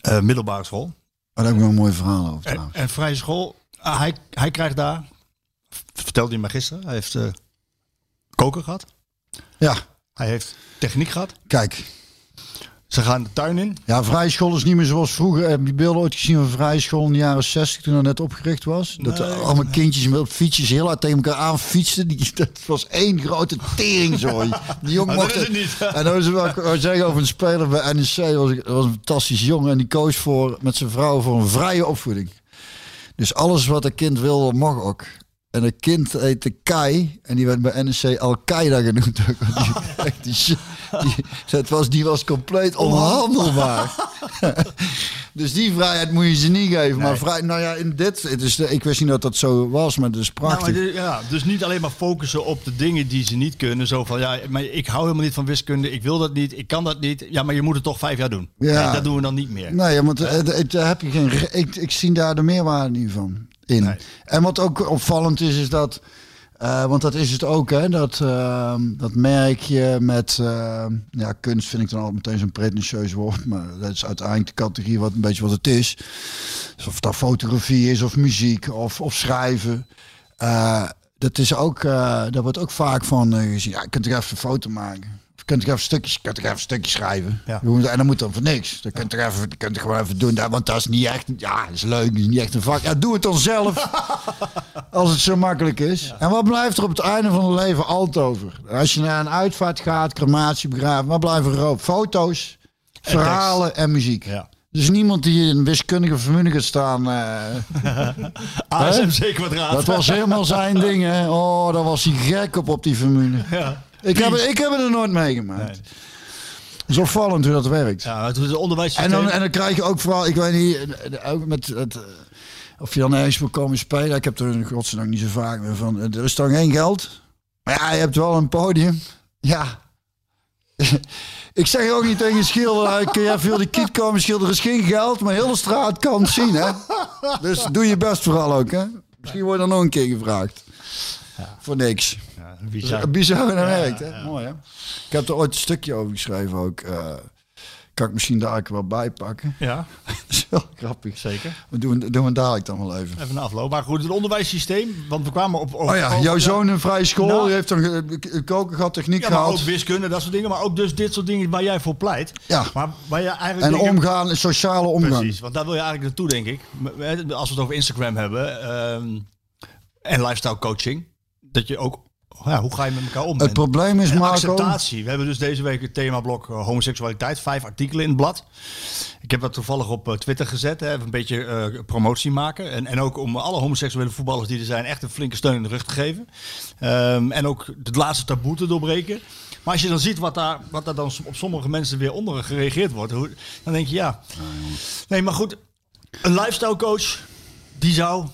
Eh, middelbare school. Maar daar heb ik nog een mooi verhaal over En, trouwens. en vrije school, ah, hij, hij krijgt daar, vertelde hij me gisteren, hij heeft eh, koken gehad. Ja, Hij heeft techniek gehad. kijk. Ze gaan de tuin in. Ja, vrije school is niet meer zoals vroeger. Heb je beelden ooit gezien van vrije school in de jaren 60 toen dat net opgericht was? Dat allemaal kindjes met fietsjes heel hard tegen elkaar aan fietsten. Die, dat was één grote teringzooi. Die jongen dat mocht is het niet. En dan was wel zeggen over een speler bij NEC. Dat was, was een fantastische jongen. En die koos voor, met zijn vrouw voor een vrije opvoeding. Dus alles wat een kind wilde, mag ook. En een kind heette Kai. En die werd bij NEC Al-Qaeda genoemd. Die, die, die, dat was, die was compleet onhandelbaar. dus die vrijheid moet je ze niet geven. Maar vrij, nou ja, in dit, het is, ik wist niet dat dat zo was, maar het is Nou, prachtig. ja, dus niet alleen maar focussen op de dingen die ze niet kunnen. Zo van, ja, maar ik hou helemaal niet van wiskunde. Ik wil dat niet. Ik kan dat niet. Ja, maar je moet het toch vijf jaar doen. Ja. Nee, dat doen we dan niet meer. Nee, want eh, eh, heb je geen. Ik, ik zie daar de meerwaarde niet van in. Nee. En wat ook opvallend is, is dat. Eh, want dat is het ook, hè? Dat, ehm, dat merk je met. ehm, ja, kunst vind ik dan al meteen zo'n pretentieus woord. Maar dat is uiteindelijk de categorie wat een beetje wat het is. Dus of dat fotografie is, of muziek, of, of schrijven. Eh, dat is ook. eh daar wordt ook vaak van gezien. Ja, je kunt toch even een foto maken. Je kunt toch even stukjes, je kunt even een stukje schrijven. Ja. En dan moet dan voor niks. Dat kunt toch even, kunt toch gewoon even doen. Want dat is niet echt. Ja, dat is leuk. Dat is niet echt een vak. Ja, doe het dan zelf. als het zo makkelijk is. En wat blijft er op het einde van het leven altijd over? Als je naar een uitvaart gaat, crematie, begraven, wat blijven er over? Foto's, verhalen en muziek. Ja. Dus niemand die in wiskundige formule gaat staan. eh, ASMC kwadraat. dat was helemaal zijn ding, hè? Oh, daar was hij gek op, op die formule. Ja. Ik heb, het- ik heb het er nooit meegemaakt. Nee. Het is opvallend hoe dat werkt. Ja, het is een onderwijs. En dan, en dan krijg je ook vooral, ik weet niet, ook met het, eh, of je dan ergens wil komen spelen. Ik heb er godzijdank niet zo vaak meer van. Er is dan geen geld. Maar ja, je hebt wel een podium. Ja. ik zeg ook niet tegen een schilder, kun je even voor de kiet komen schilderen, er is geen geld, maar heel de straat kan het zien, hè. Dus doe je best vooral ook, hè. Misschien wordt er nog een keer gevraagd. Voor niks. Ja, bizar. Bizar en dat werkt, hè? Mooi, hè? Ik heb er ooit een stukje over geschreven ook. eh, kan ik misschien daar ook wel bij pakken. Ja, Dat is wel grappig. zeker. We doen, doen we dadelijk dan wel even. Even een afloop. Maar goed, het onderwijssysteem, want we kwamen op... op Oh ja, jouw zoon een vrije school. Nou. die heeft dan ge- ge- koken gehad, techniek Ja, maar gehaald. ook wiskunde, dat soort dingen. Maar ook dus dit soort dingen waar jij voor pleit. Ja. Maar waar je eigenlijk En dingen- omgaan, sociale omgang. Precies, want daar wil je eigenlijk naartoe, denk ik. Als we het over Instagram hebben ehm, en lifestyle coaching. Dat je ook, ja, hoe ga je met elkaar om? Het En- probleem is, Marco... acceptatie. We hebben dus deze week het themablok eh, homoseksualiteit. Vijf artikelen in het blad. Ik heb dat toevallig op eh, Twitter gezet. Hè, even een beetje eh, promotie maken. En, en ook om alle homoseksuele voetballers die er zijn... echt een flinke steun in de rug te geven. Ehm, en ook het laatste taboe te doorbreken. Maar als je dan ziet wat daar, wat daar dan op sommige mensen weer onder gereageerd wordt... hoe- dan denk je ja... Nee, maar goed. Een lifestyle coach... die zou...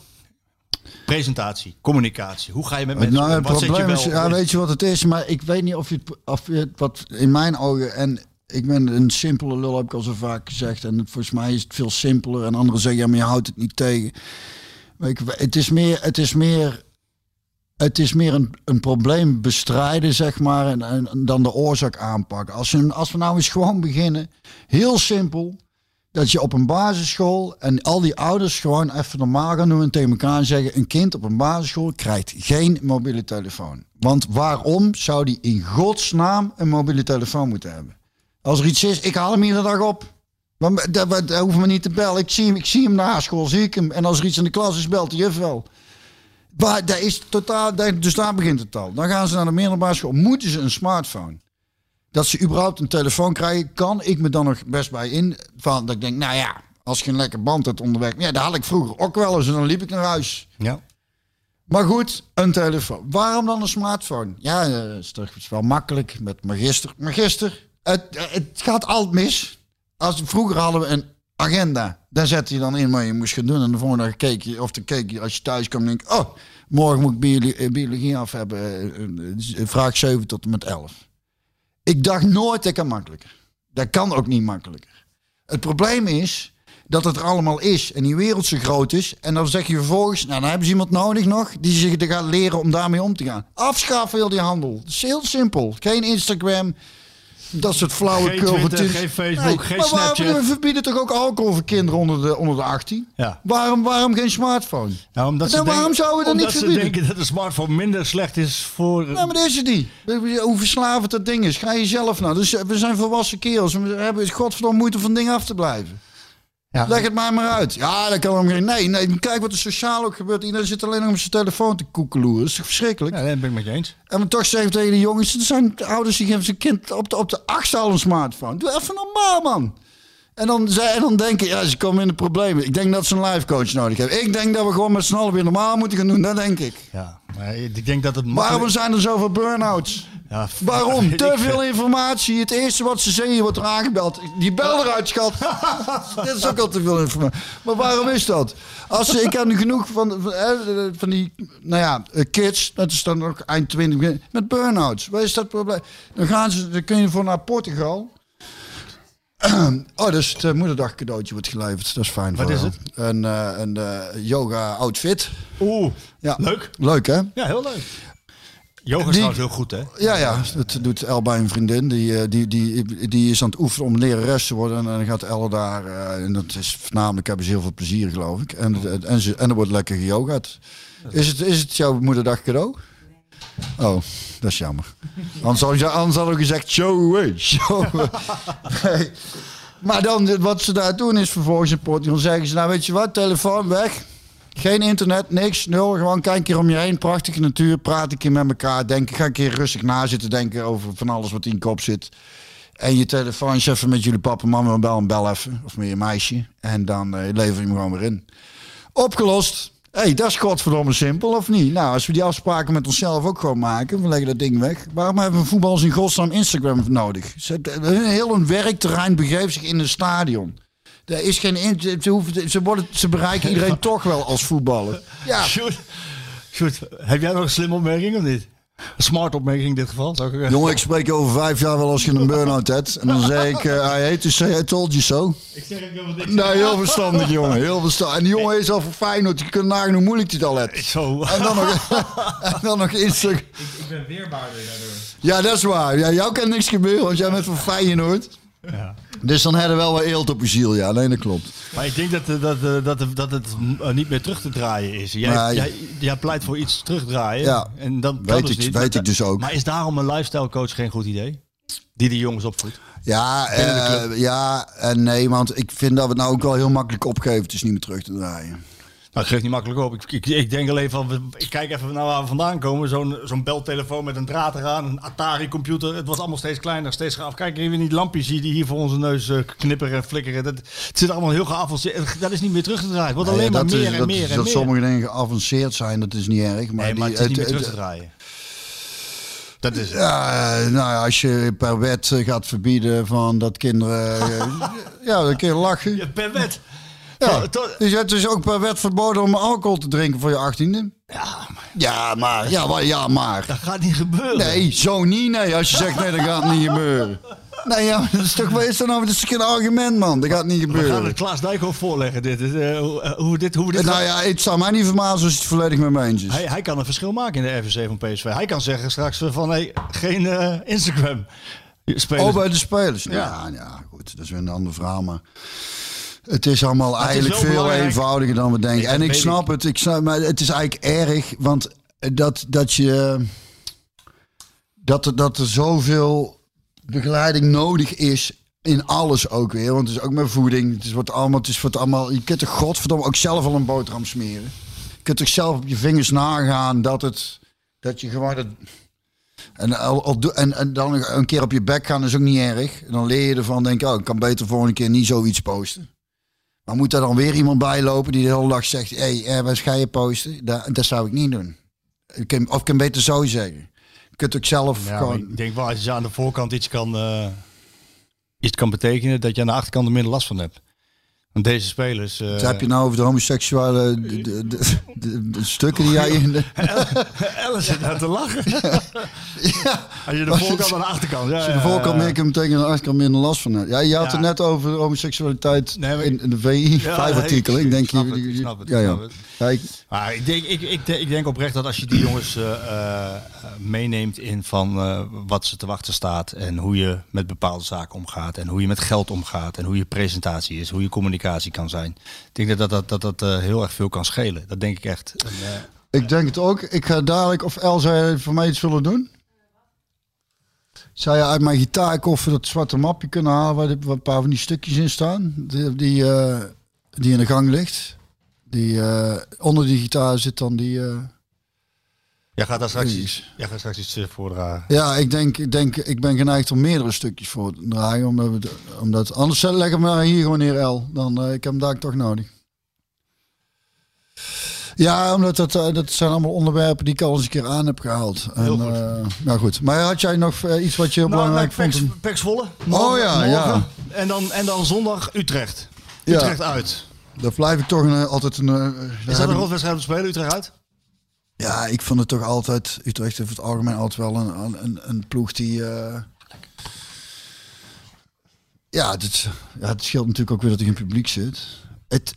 Presentatie, communicatie. Hoe ga je met mensen Nou, om? het Wat probleem is, ja, weet je wat het is? Maar ik weet niet of je het, of je het wat in mijn ogen, en ik ben een simpele lul, heb ik al zo vaak gezegd. En volgens mij is het veel simpeler. En anderen zeggen, ja, maar je houdt het niet tegen. Maar ik, het is meer, het is meer, het is meer een, een probleem bestrijden, zeg maar, en, en, dan de oorzaak aanpakken. Als we, als we nou eens gewoon beginnen, heel simpel, dat je op een basisschool en al die ouders gewoon even normaal gaan doen en tegen elkaar zeggen: een kind op een basisschool krijgt geen mobiele telefoon. Want waarom zou die in godsnaam een mobiele telefoon moeten hebben? Als er iets is, ik haal hem iedere dag op. Maar dat, hoeft me niet te bellen. Ik zie hem, ik zie hem na school, zie ik hem. En als er iets in de klas is, belt de juf wel. Maar dat is totaal, dus daar begint het al. Dan gaan ze naar de middelbare school. Moeten ze een smartphone? Dat ze überhaupt een telefoon krijgen, kan ik me dan nog best bij in. Van, dat ik denk, nou ja, als je een lekker band hebt onderweg. Ja, dat had ik vroeger ook wel eens en dan liep ik naar huis. Ja. Maar goed, een telefoon. Waarom dan een smartphone? Ja, eh, dat is toch wel makkelijk met magister. Magister, het, het gaat altijd mis. Als, vroeger hadden we een agenda. Daar zette je dan in wat je moest gaan doen. En de volgende dag keek je, of dan keek je als je thuis kwam, denk ik, oh, morgen moet ik biologie, eh, biologie af hebben. eh, eh, eh, Vraag 7 tot en met 11. Ik dacht nooit, dat kan makkelijker. Dat kan ook niet makkelijker. Het probleem is dat het er allemaal is en die wereld zo groot is. En dan zeg je vervolgens, nou dan hebben ze iemand nodig nog die zich gaat leren om daarmee om te gaan. Afschaffen heel die handel. Dat is heel simpel. Geen Instagram, dat soort flauwe Geen Twitter, geen Facebook, geen maar waarom-. We verbieden toch ook alcohol voor kinderen onder de, onder de 18? Ja. Waarom, waarom geen smartphone? Nou, omdat ze waarom denken- zouden we dat omdat niet ze denken dat de smartphone minder slecht is voor... Nou, maar dat is het niet. Hoe verslavend dat ding is. Ga je zelf nou. Dus we zijn volwassen kerels. We hebben godverdomme moeite van dingen af te blijven. Ja. Leg het mij maar uit. Ja, dat kan hem geen. Nee, nee. Kijk wat er sociaal ook gebeurt. Iedereen zit alleen nog op zijn telefoon te koekeloeren. Dat is toch verschrikkelijk? Ja, dat ben ik met je eens. En we toch zeggen tegen de jongens. Er zijn ouders die geven zijn kind op de, op de achtste al een smartphone. Doe even normaal, man. En dan, en dan denken, ja, ze komen in de problemen. Ik denk dat ze een life coach nodig hebben. Ik denk dat we gewoon met z'n allen weer normaal moeten gaan doen. Dat denk ik. Ja, maar ik denk dat het Waarom zijn er zoveel burn-outs? Ja, Waarom? Te veel informatie. Het eerste wat ze zeggen, wordt er aangebeld. Die bel eruit, schat. Dit is ook al te veel informatie. Maar waarom is dat? Als ze, ik heb nu genoeg van, van, van die, nou ja, kids. Dat is dan ook eind 20. Met burn-outs. Wat is dat probleem? Dan gaan ze, dan kun je voor naar Portugal. Oh, dus het eh, moederdag cadeautje wordt geleverd. Dat is fijn. Wat voor is jou. het? Een, eh, een eh, yoga outfit. Oeh, Ja. leuk. Leuk, hè? Ja, heel leuk. Yoga is Die- trouwens heel goed, hè? Ja, ja, dat doet El bij een vriendin. Die, eh, die, die, die is aan het oefenen om lerares te worden. En dan gaat El daar, eh, en dat is voornamelijk, hebben ze heel veel plezier, geloof ik. En, en, ze, en er wordt lekker geyogaat. Is het, is het jouw moederdag cadeau? Oh, dat is jammer. Anders had ik, gezegd, show away, show. Maar dan, wat ze daar doen is vervolgens in Portugal zeggen ze, nou weet je wat, telefoon weg. Geen internet, niks, nul. Gewoon kijk een keer om je heen. Prachtige natuur. Praat een keer met elkaar. Denk, ga een keer rustig na zitten denken over van alles wat in je kop zit. En je telefoon is even met jullie papa en mama bel en bel even. Of met je meisje. En dan eh, lever je hem gewoon weer in. Opgelost. Hé, hey, dat is godverdomme simpel, of niet? Nou, als we die afspraken met onszelf ook gewoon maken, we leggen dat ding weg. Waarom hebben we voetballers in godsnaam Instagram nodig? Heel een werkterrein begeeft zich in een stadion. Er is geen, ze, hoeven, ze, worden, ze bereiken iedereen toch wel als voetballer. Ja, Sjoerd, heb jij nog een slimme opmerking of niet? Smart opmerking in dit geval. Zou ik, Jongen, ik spreek over vijf jaar wel als je een burn-out hebt. En dan zeg ik, uh, I hate to say I told you so. Ik zeg ook helemaal niks. Nee, heel verstandig, jongen. Heel verstandig. En die jongen is al voor Feyenoord. Je kunt nagaan hoe moeilijk hij het al heeft. Zo. En dan nog, en dan nog Instagram. Ik ben weerbaarder daardoor. Ja, dat is waar. Ja, jou kan niks gebeuren, want jij bent van Feyenoord. Ja. Dus dan hebben we wel wat eelt op je ziel. Ja, nee, dat klopt. Maar ik denk dat, eh, dat, eh, dat, dat het eh, niet meer terug te draaien is. Jij, Nee. jij, jij pleit voor iets terugdraaien. Ja. En dat kan Weet dus ik- niet. weet ik dus ook. Maar is daarom een lifestyle coach geen goed idee? Die die jongens opvoedt. Ja, de ja en nee, want ik vind dat we het nou ook wel heel makkelijk opgeven. Het is niet meer terug te draaien. Nou, het geeft niet makkelijk op. Ik, ik, ik denk alleen van, ik kijk even naar waar we vandaan komen. Zo'n zo'n beltelefoon met een draad eraan, een Atari-computer. Het wordt allemaal steeds kleiner, steeds gaaf. Kijk even die lampjes die hier voor onze neus eh, knipperen en flikkeren. Dat, het zit allemaal heel geavanceerd. Dat is niet meer terug te draaien. Het wordt alleen Nee, maar dat meer is- en dat, meer en dat meer. sommige dingen geavanceerd zijn, dat is niet erg. Maar, nee, maar die- het is niet meer terug te draaien. Dat is. Ja, nou ja, als je per wet eh, gaat verbieden van dat kinderen... eh, ja, dan kun je lachen. Ja, per wet. Ja, To- to- dus het is ook per wet verboden om alcohol te drinken voor je achttiende. Ja, maar Ja, maar. Ja, maar. Ja, maar. dat gaat niet gebeuren. Nee, zo niet. Nee, als je zegt nee, dat gaat niet gebeuren. Nee, ja, dat is toch, is dat nou? Dat is geen argument, man. Dat gaat niet We gaan gebeuren. het Klaas Dijkhoff voorleggen. Dit. eh, hoe, eh, hoe dit, hoe dit Nou ja, het zou mij niet verbazen als je het volledig met me eens is. Hij, hij kan een verschil maken in de RVC van PSV. Hij kan zeggen straks van hey, geen eh, Instagram. Spelers. Oh, bij de spelers. Ja. Ja. ja, goed. Dat is weer een ander verhaal. Maar het is allemaal het eigenlijk veel belangrijk. eenvoudiger dan we denken. Nee, dat en ik snap het. Ik snap, maar het is eigenlijk erg. Want dat, dat je... Dat er, dat er zoveel begeleiding nodig is in alles ook weer. Want het is ook met voeding. Het is wat allemaal, het is wat allemaal. Je kunt er godverdomme ook zelf al een boterham smeren. Je kunt toch zelf op je vingers nagaan dat het dat je gewoon het en, en, en dan een keer op je bek gaan is ook niet erg. En dan leer je ervan, denk ik, oh, ik kan beter volgende keer niet zoiets posten. Maar moet er dan weer iemand bij lopen die de hele dag zegt, hé, hey, eh, wat ga je posten? Dat, dat zou ik niet doen. Ik kan, of ik kan beter zo zeggen. Je kunt ook zelf Ja, gewoon... ik denk wel, als je aan de voorkant iets kan, eh, iets kan betekenen, dat je aan de achterkant er minder last van hebt. Want deze spelers... eh, Wat heb je nou over de homoseksuele de, de, de, stukken die jij in de... Ellen zit daar te lachen. Ja, Als je de voorkant aan de achterkant. Ja, als je de voorkant meer kan betekenen, de achterkant minder last van hebt. Ja, je had het net over homoseksualiteit Nee, in, in de VI, vijf ik- denk, je- ik snap het, ja, ja. Ja, ik- ik denk, ik, ik, ik denk oprecht dat als je die jongens eh, eh, meeneemt in van eh, wat ze te wachten staat en hoe je met bepaalde zaken omgaat en hoe je met geld omgaat en hoe je presentatie is, hoe je communicatie kan zijn. Ik denk dat dat, dat, dat, dat eh, heel erg veel kan schelen. Dat denk ik echt. Eh, Ik denk het ook. Ik ga dadelijk, of El zou voor mij iets willen doen? Zou je uit mijn gitaarkoffer dat zwarte mapje kunnen halen waar, een paar van die stukjes in staan? Die, die, eh, die in de gang ligt. Die, eh, onder die gitaar zit dan die... jij gaat daar straks iets, jij gaat straks iets eh, voordragen. Ja, ik denk, ik denk, ik ben geneigd om meerdere stukjes voor te draaien. Omdat, we, omdat anders leg hem maar hier gewoon neer, El. Dan, eh, ik heb hem daar toch nodig. Ja, omdat dat, eh, dat zijn allemaal onderwerpen die ik al eens een keer aan heb gehaald. En, Heel goed. eh, nou goed. Maar had jij nog iets wat je heel belangrijk nou, vond? Peks, Volle. Oh ja, ja. En dan, en dan zondag Utrecht. Ja. Utrecht uit. Daar blijf ik toch een, altijd een... eh, Is dat een rotwedstrijd om te spelen, Utrecht uit? Ja, ik vond het toch altijd, Utrecht heeft het algemeen altijd wel een, een, een ploeg die... eh, ja, het, ja, het scheelt natuurlijk ook weer dat er geen publiek zit. Het,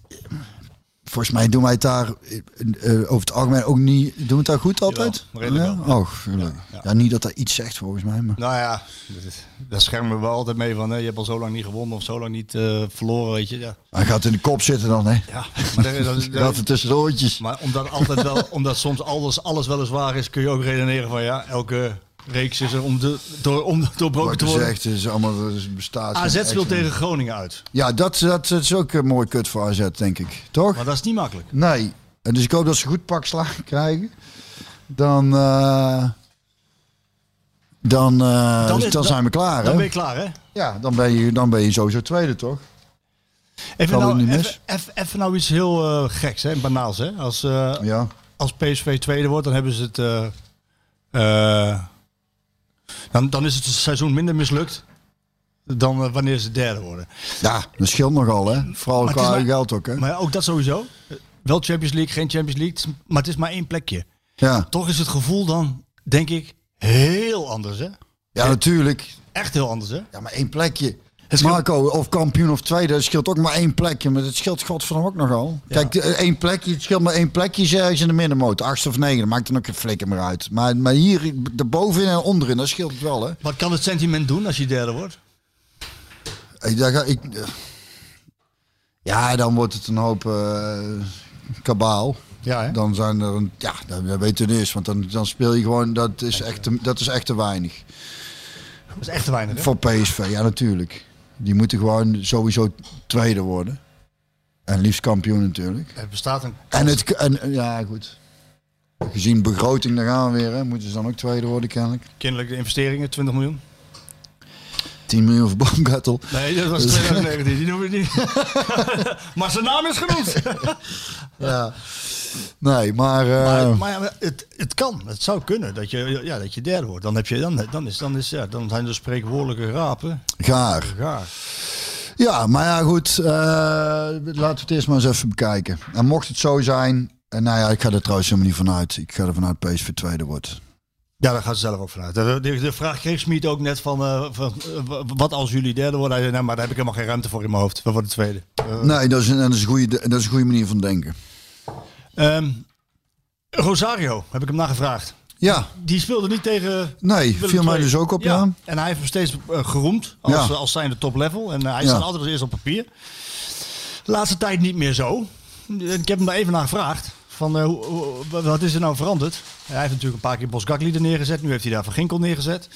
volgens mij doen wij het daar eh, eh, over het algemeen ook niet... Doen we het daar goed altijd? Jawel, ja? wel. Oh. Ja, Ja, niet dat dat iets zegt volgens mij, maar... Nou ja, dat daar schermen we wel altijd mee van. Hè. Je hebt al zo lang niet gewonnen of zo lang niet eh, verloren, weet je. Ja, Hij gaat in de kop zitten dan, hè? ja. Maar, daar- Gaat er tussen de oortjes. maar omdat, altijd wel, omdat soms alles, alles wel eens waar is, kun je ook redeneren van ja, elke reeks is er om, de, door, om doorbroken te worden. zegt, is allemaal bestaat. AZ speelt tegen Groningen uit. Ja, dat, dat, is ook een mooi kut voor AZ, denk ik. Toch? Maar dat is niet makkelijk. Nee. En dus ik hoop dat ze goed pak slagen krijgen. Dan, eh, dan, eh, Dan dan, is- dan- zijn we klaar. Dan hè? ben je klaar, hè? Ja, dan ben, je, dan ben je sowieso tweede, toch? Even nou, even, even, even nou iets heel eh, geks, hè? banaals. Hè? Als, eh, Ja. als PSV tweede wordt, dan hebben ze het. Dan, dan is het seizoen minder mislukt dan eh, wanneer ze derde worden. ja, dat scheelt nogal, hè? Vooral Maar qua maar- geld ook, hè? Maar ook dat sowieso. Wel Champions League, geen Champions League, maar het is maar één plekje. Ja, Toch is het gevoel dan denk ik, heel anders, hè? Ja, natuurlijk. Echt heel anders, hè? Ja, maar één plekje. Marco, of kampioen of tweede, het scheelt ook maar één plekje. Maar het scheelt godverdomme ook nogal. Kijk, eh, één plekje, het scheelt maar één plekje ergens in de middenmoot. Achtste of negen, dat maakt er ook geen flikker meer uit. Maar, maar hier, bovenin en onderin, dat scheelt het wel, hè. Wat kan het sentiment doen als je derde wordt? Ik, daar ga, ik, eh, ja, dan wordt het een hoop eh, kabaal. Ja, hè? Dan zijn er een, ja, dan dat weet je niet eens, want dan, dan speel je gewoon, dat is echt, te- dat is echt te weinig. Dat is echt te weinig, hè? Voor PSV, ja natuurlijk. Die moeten gewoon sowieso tweede worden. En liefst kampioen natuurlijk. Er bestaat een En het, en, ja goed. Gezien begroting, daar gaan we weer. Hè. Moeten ze dan ook tweede worden kennelijk. kinderlijke investeringen, 20 miljoen. 10 miljoen voor Baumgartel. Nee, dat was 2019, die noemen we niet. maar zijn naam is genoemd. Ja. Nee, maar... eh, Maar, maar het, het kan, het zou kunnen dat je, ja, dat je derde wordt. Dan, heb je, dan, dan, is, dan, is, ja, dan zijn de spreekwoordelijke rapen gaar. gaar. Ja, maar ja goed. eh, laten we het eerst maar eens even bekijken. En mocht het zo zijn... En nou ja, ik ga er trouwens helemaal niet vanuit. Ik ga er vanuit PSV tweede wordt. Ja, daar gaat ze zelf ook vanuit. De, de, de vraag kreeg Smit ook net van, eh, van eh, wat als jullie derde worden? Zei, nou, maar daar heb ik helemaal geen ruimte voor in mijn hoofd. We worden tweede. Eh, Nee, dat is, een, dat, is een goede, dat is een goede manier van denken. Ehm, Rosario, heb ik hem nagevraagd. Ja, Die speelde niet tegen nee, viel mij dus ook op, ja. En hij heeft hem steeds eh, geroemd als, Ja. als zijnde top level. En eh, hij Ja. staat altijd als eerst op papier. De laatste tijd niet meer zo. Ik heb hem daar even naar gevraagd. Van, eh, hoe- hoe- wat is er nou veranderd? Hij heeft natuurlijk een paar keer Bosgakli er neergezet. Nu heeft hij daar Van Ginkel neergezet.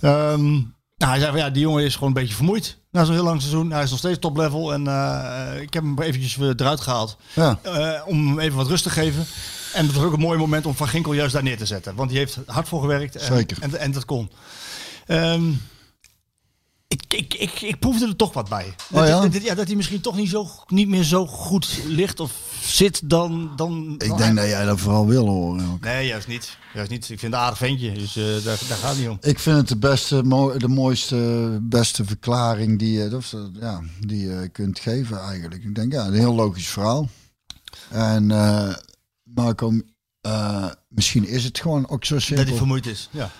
Ehm, nou, hij zei van ja, die jongen is gewoon een beetje vermoeid. Na zo'n heel lang seizoen. Hij is nog steeds top level. En eh, ik heb hem eventjes weer eruit gehaald. Ja. Eh, om hem even wat rust te geven. En het was ook een mooi moment om Van Ginkel juist daar neer te zetten. Want die heeft hard voor gewerkt. En, Zeker. En, en dat kon. Ehm, ik, ik, ik, ik proefde er toch wat bij. Oh ja? dat, dat- ja, dat hij misschien toch niet, zo, niet meer zo goed ligt of zit dan... dan Ik denk dat jij dat vooral wil horen. ook. Nee, juist niet. Juist niet. Ik vind het een aardig ventje. Dus eh, daar, daar gaat het niet om. Ik vind het de beste, de mooiste, beste verklaring die je, of, eh, ja, die je kunt geven eigenlijk. Ik denk, ja, een heel logisch verhaal. En eh Marco, eh, misschien is het gewoon ook zo Dat hij simpel. vermoeid is. Ja.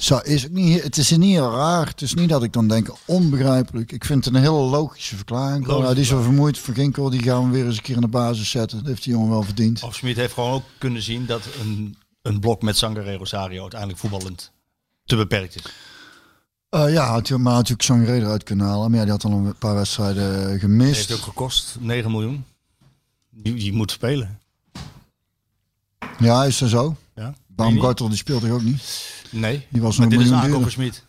Zo is het niet. Het is niet heel raar. Het is niet dat ik dan denk onbegrijpelijk. Ik vind het een hele logische verklaring. Nou, die is zo vermoeid. Van Ginkel, die gaan we weer eens een keer in de basis zetten. Dat heeft die jongen wel verdiend. Of Smit heeft gewoon ook kunnen zien dat een, een blok met Sangare Rosario uiteindelijk voetballend te beperkt is. Eh, ja, had hij maar had hij ook zo'n reden uit kunnen halen. Maar ja, die had al een paar wedstrijden heeft gemist. ook gekost 9 miljoen. Die, die moet spelen. Ja, is dat zo? Baumgartel die speelt toch ook niet? Nee. Die was maar nog dit is aankoop. Smit.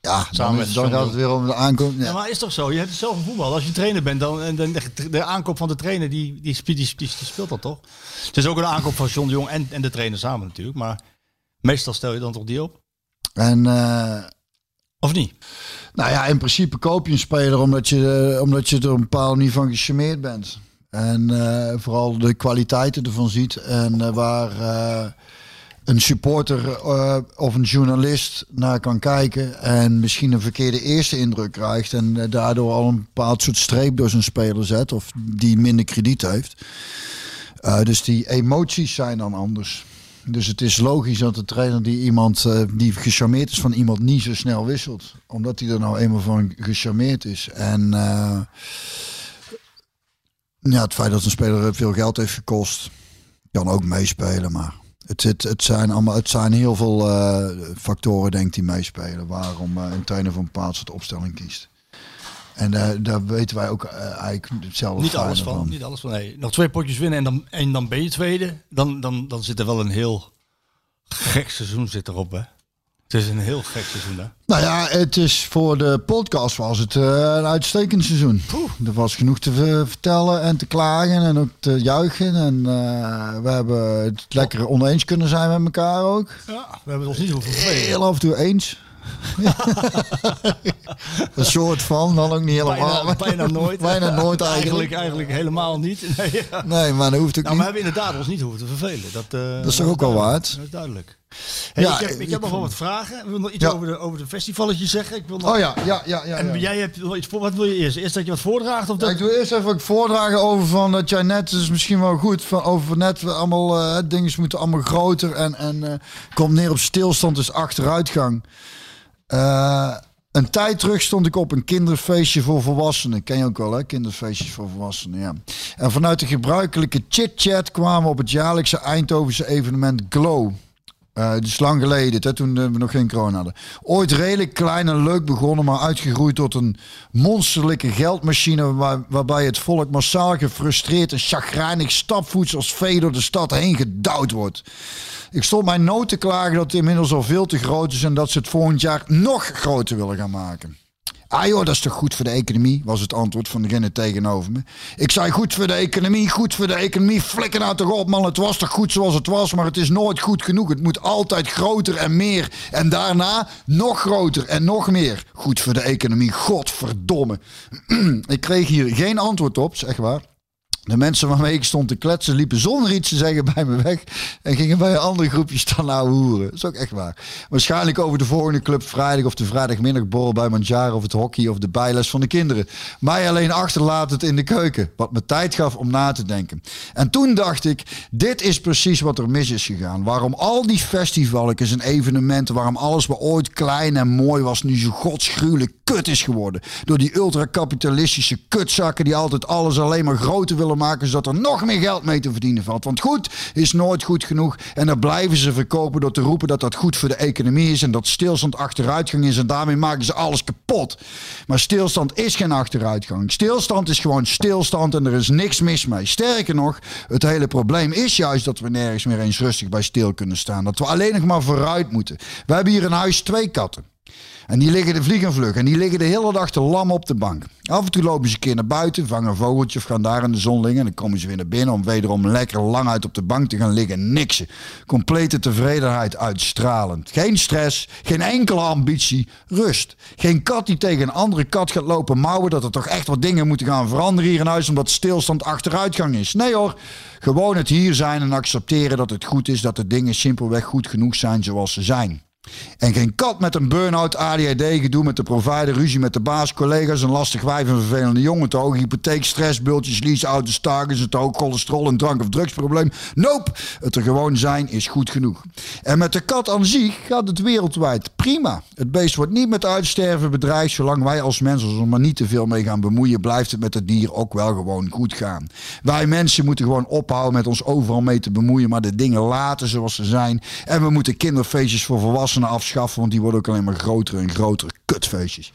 Ja, Samen dan, met dan gaat het weer om de aankomst. Ja. Ja. maar is toch zo? Je hebt het zelf een voetbal. Als je trainer bent, dan en dan de, de aankoop van de trainer, die, die, die, die, die speelt dat toch? Het is ook een aankoop van John de Jong en, en de trainer samen natuurlijk. Maar meestal stel je dan toch die op? En eh, Of niet? nou ja, in principe koop je een speler omdat je, eh, omdat je er een bepaald manier van gecharmeerd bent. En eh, vooral de kwaliteiten ervan ziet. En waar eh, een supporter eh, of een journalist naar kan kijken. En misschien een verkeerde eerste indruk krijgt. En eh, daardoor al een bepaald soort streep door zijn speler zet. Of die minder krediet heeft. Eh, dus die emoties zijn dan anders. Dus het is logisch dat de trainer die iemand die gecharmeerd is van iemand niet zo snel wisselt. Omdat hij er nou eenmaal van gecharmeerd is. En ja, het feit dat een speler veel geld heeft gekost, kan ook meespelen. Maar het, het, zijn, allemaal, het zijn heel veel eh, factoren, denk ik, die meespelen. Waarom eh, een trainer voor een bepaald soort opstelling kiest. En eh, daar weten wij ook eigenlijk hetzelfde Niet alles van. Niet alles van. Nee. Nog twee potjes winnen en dan, en dan ben je tweede. Dan, dan, dan zit er wel een heel gek seizoen zit erop. Hè? Het is een heel gek seizoen. Hè? Nou ja, het is voor de podcast was het eh, een uitstekend seizoen. Er was genoeg te ver- vertellen en te klagen en ook te juichen. En eh, we hebben het lekker oneens kunnen zijn met elkaar ook. Ja, we hebben ons niet hoeven vervelen. Heel af en toe eens. een soort van, dan ook niet helemaal. Bijna, bijna nooit. Bijna nooit eigenlijk. eigenlijk. Eigenlijk helemaal niet. Nee, ja. Nee, maar dat hoeft ook Nou, we niet. hebben inderdaad ons niet hoeven te vervelen. Dat, eh, Dat is toch ook wel waard? Dat is duidelijk. Hey, Ja, ik, heb, ik ik heb nog wel wat vragen. Ik wil nog iets Ja. over de, over de festivalletjes zeggen. Ik wil nog... Oh ja, ja, ja, ja. En jij hebt wel iets voor. Wat wil je eerst? Eerst dat je wat voordraagt? Of dat... ik doe eerst even wat voordragen over van dat jij net, is misschien wel goed, van over net we allemaal, eh dingen moeten allemaal groter en, en eh, komt neer op stilstand, dus achteruitgang. Eh, een tijd terug stond ik op een kinderfeestje voor volwassenen. Ken je ook wel, hè? Kinderfeestjes voor volwassenen, ja. En vanuit de gebruikelijke chit-chat kwamen we op het jaarlijkse Eindhovense evenement Glow. Eh dus lang geleden, hè, toen eh, we nog geen corona hadden. Ooit redelijk klein en leuk begonnen, maar uitgegroeid tot een monsterlijke geldmachine. Waar, waarbij het volk massaal gefrustreerd en chagrijnig stapvoets als vee door de stad heen gedouwd wordt. Ik stond mijn nood te klagen dat het inmiddels al veel te groot is en dat ze het volgend jaar nog groter willen gaan maken. Ah joh, dat is toch goed voor de economie, was het antwoord van degene tegenover me. Ik zei goed voor de economie, goed voor de economie. Flikker nou toch op man, het was toch goed zoals het was, maar het is nooit goed genoeg. Het moet altijd groter en meer. En daarna nog groter en nog meer. Goed voor de economie, godverdomme. ik kreeg hier geen antwoord op, zeg waar. De mensen waarmee ik stond te kletsen liepen zonder iets te zeggen bij me weg. En gingen bij een ander groepje staan ouwe hoeren. Dat is ook echt waar. Waarschijnlijk over de volgende club vrijdag of de vrijdagmiddagborrel bij Manjaro of het hockey of de bijles van de kinderen. Mij alleen achterlaat het in de keuken. Wat me tijd gaf om na te denken. En toen dacht ik, dit is precies wat er mis is gegaan. Waarom al die festivalletjes en evenementen, waarom alles wat ooit klein en mooi was, nu zo godsgruwelijk kut is geworden. Door die ultracapitalistische kutzakken die altijd alles alleen maar groter willen maken, zodat er nog meer geld mee te verdienen valt. Want goed is nooit goed genoeg. En dan blijven ze verkopen door te roepen dat dat goed voor de economie is en dat stilstand achteruitgang is. En daarmee maken ze alles kapot. Maar stilstand is geen achteruitgang. Stilstand is gewoon stilstand en er is niks mis mee. Sterker nog, het hele probleem is juist dat we nergens meer eens rustig bij stil kunnen staan. Dat we alleen nog maar vooruit moeten. We hebben hier in huis twee katten. En die liggen de vliegen vlug. En die liggen de hele dag te lam op de bank. Af en toe lopen ze een keer naar buiten, vangen een vogeltje of gaan daar in de zon liggen. En dan komen ze weer naar binnen om wederom lekker lang uit op de bank te gaan liggen. Niksen. Complete tevredenheid uitstralend. Geen stress, geen enkele ambitie, rust. Geen kat die tegen een andere kat gaat lopen mouwen dat er toch echt wat dingen moeten gaan veranderen hier in huis omdat stilstand achteruitgang is. Nee hoor, gewoon het hier zijn en accepteren dat het goed is dat de dingen simpelweg goed genoeg zijn zoals ze zijn. En geen kat met een burn-out, ADHD, gedoe met de provider, ruzie met de baas, collega's, een lastig wijf, een vervelende jongen, te hoog, hypotheek, stress, bultjes, lease, auto's, targets, het hoog, cholesterol, een drank- of drugsprobleem. Nope, het er gewoon zijn is goed genoeg. En met de kat aan zich gaat het wereldwijd prima. Het beest wordt niet met uitsterven bedreigd, zolang wij als mensen ons er maar niet te veel mee gaan bemoeien, blijft het met het dier ook wel gewoon goed gaan. Wij mensen moeten gewoon ophouden met ons overal mee te bemoeien, maar de dingen laten zoals ze zijn. En we moeten kinderfeestjes voor volwassenen afschaffen, want die worden ook alleen maar groter en groter. Kutfeestjes.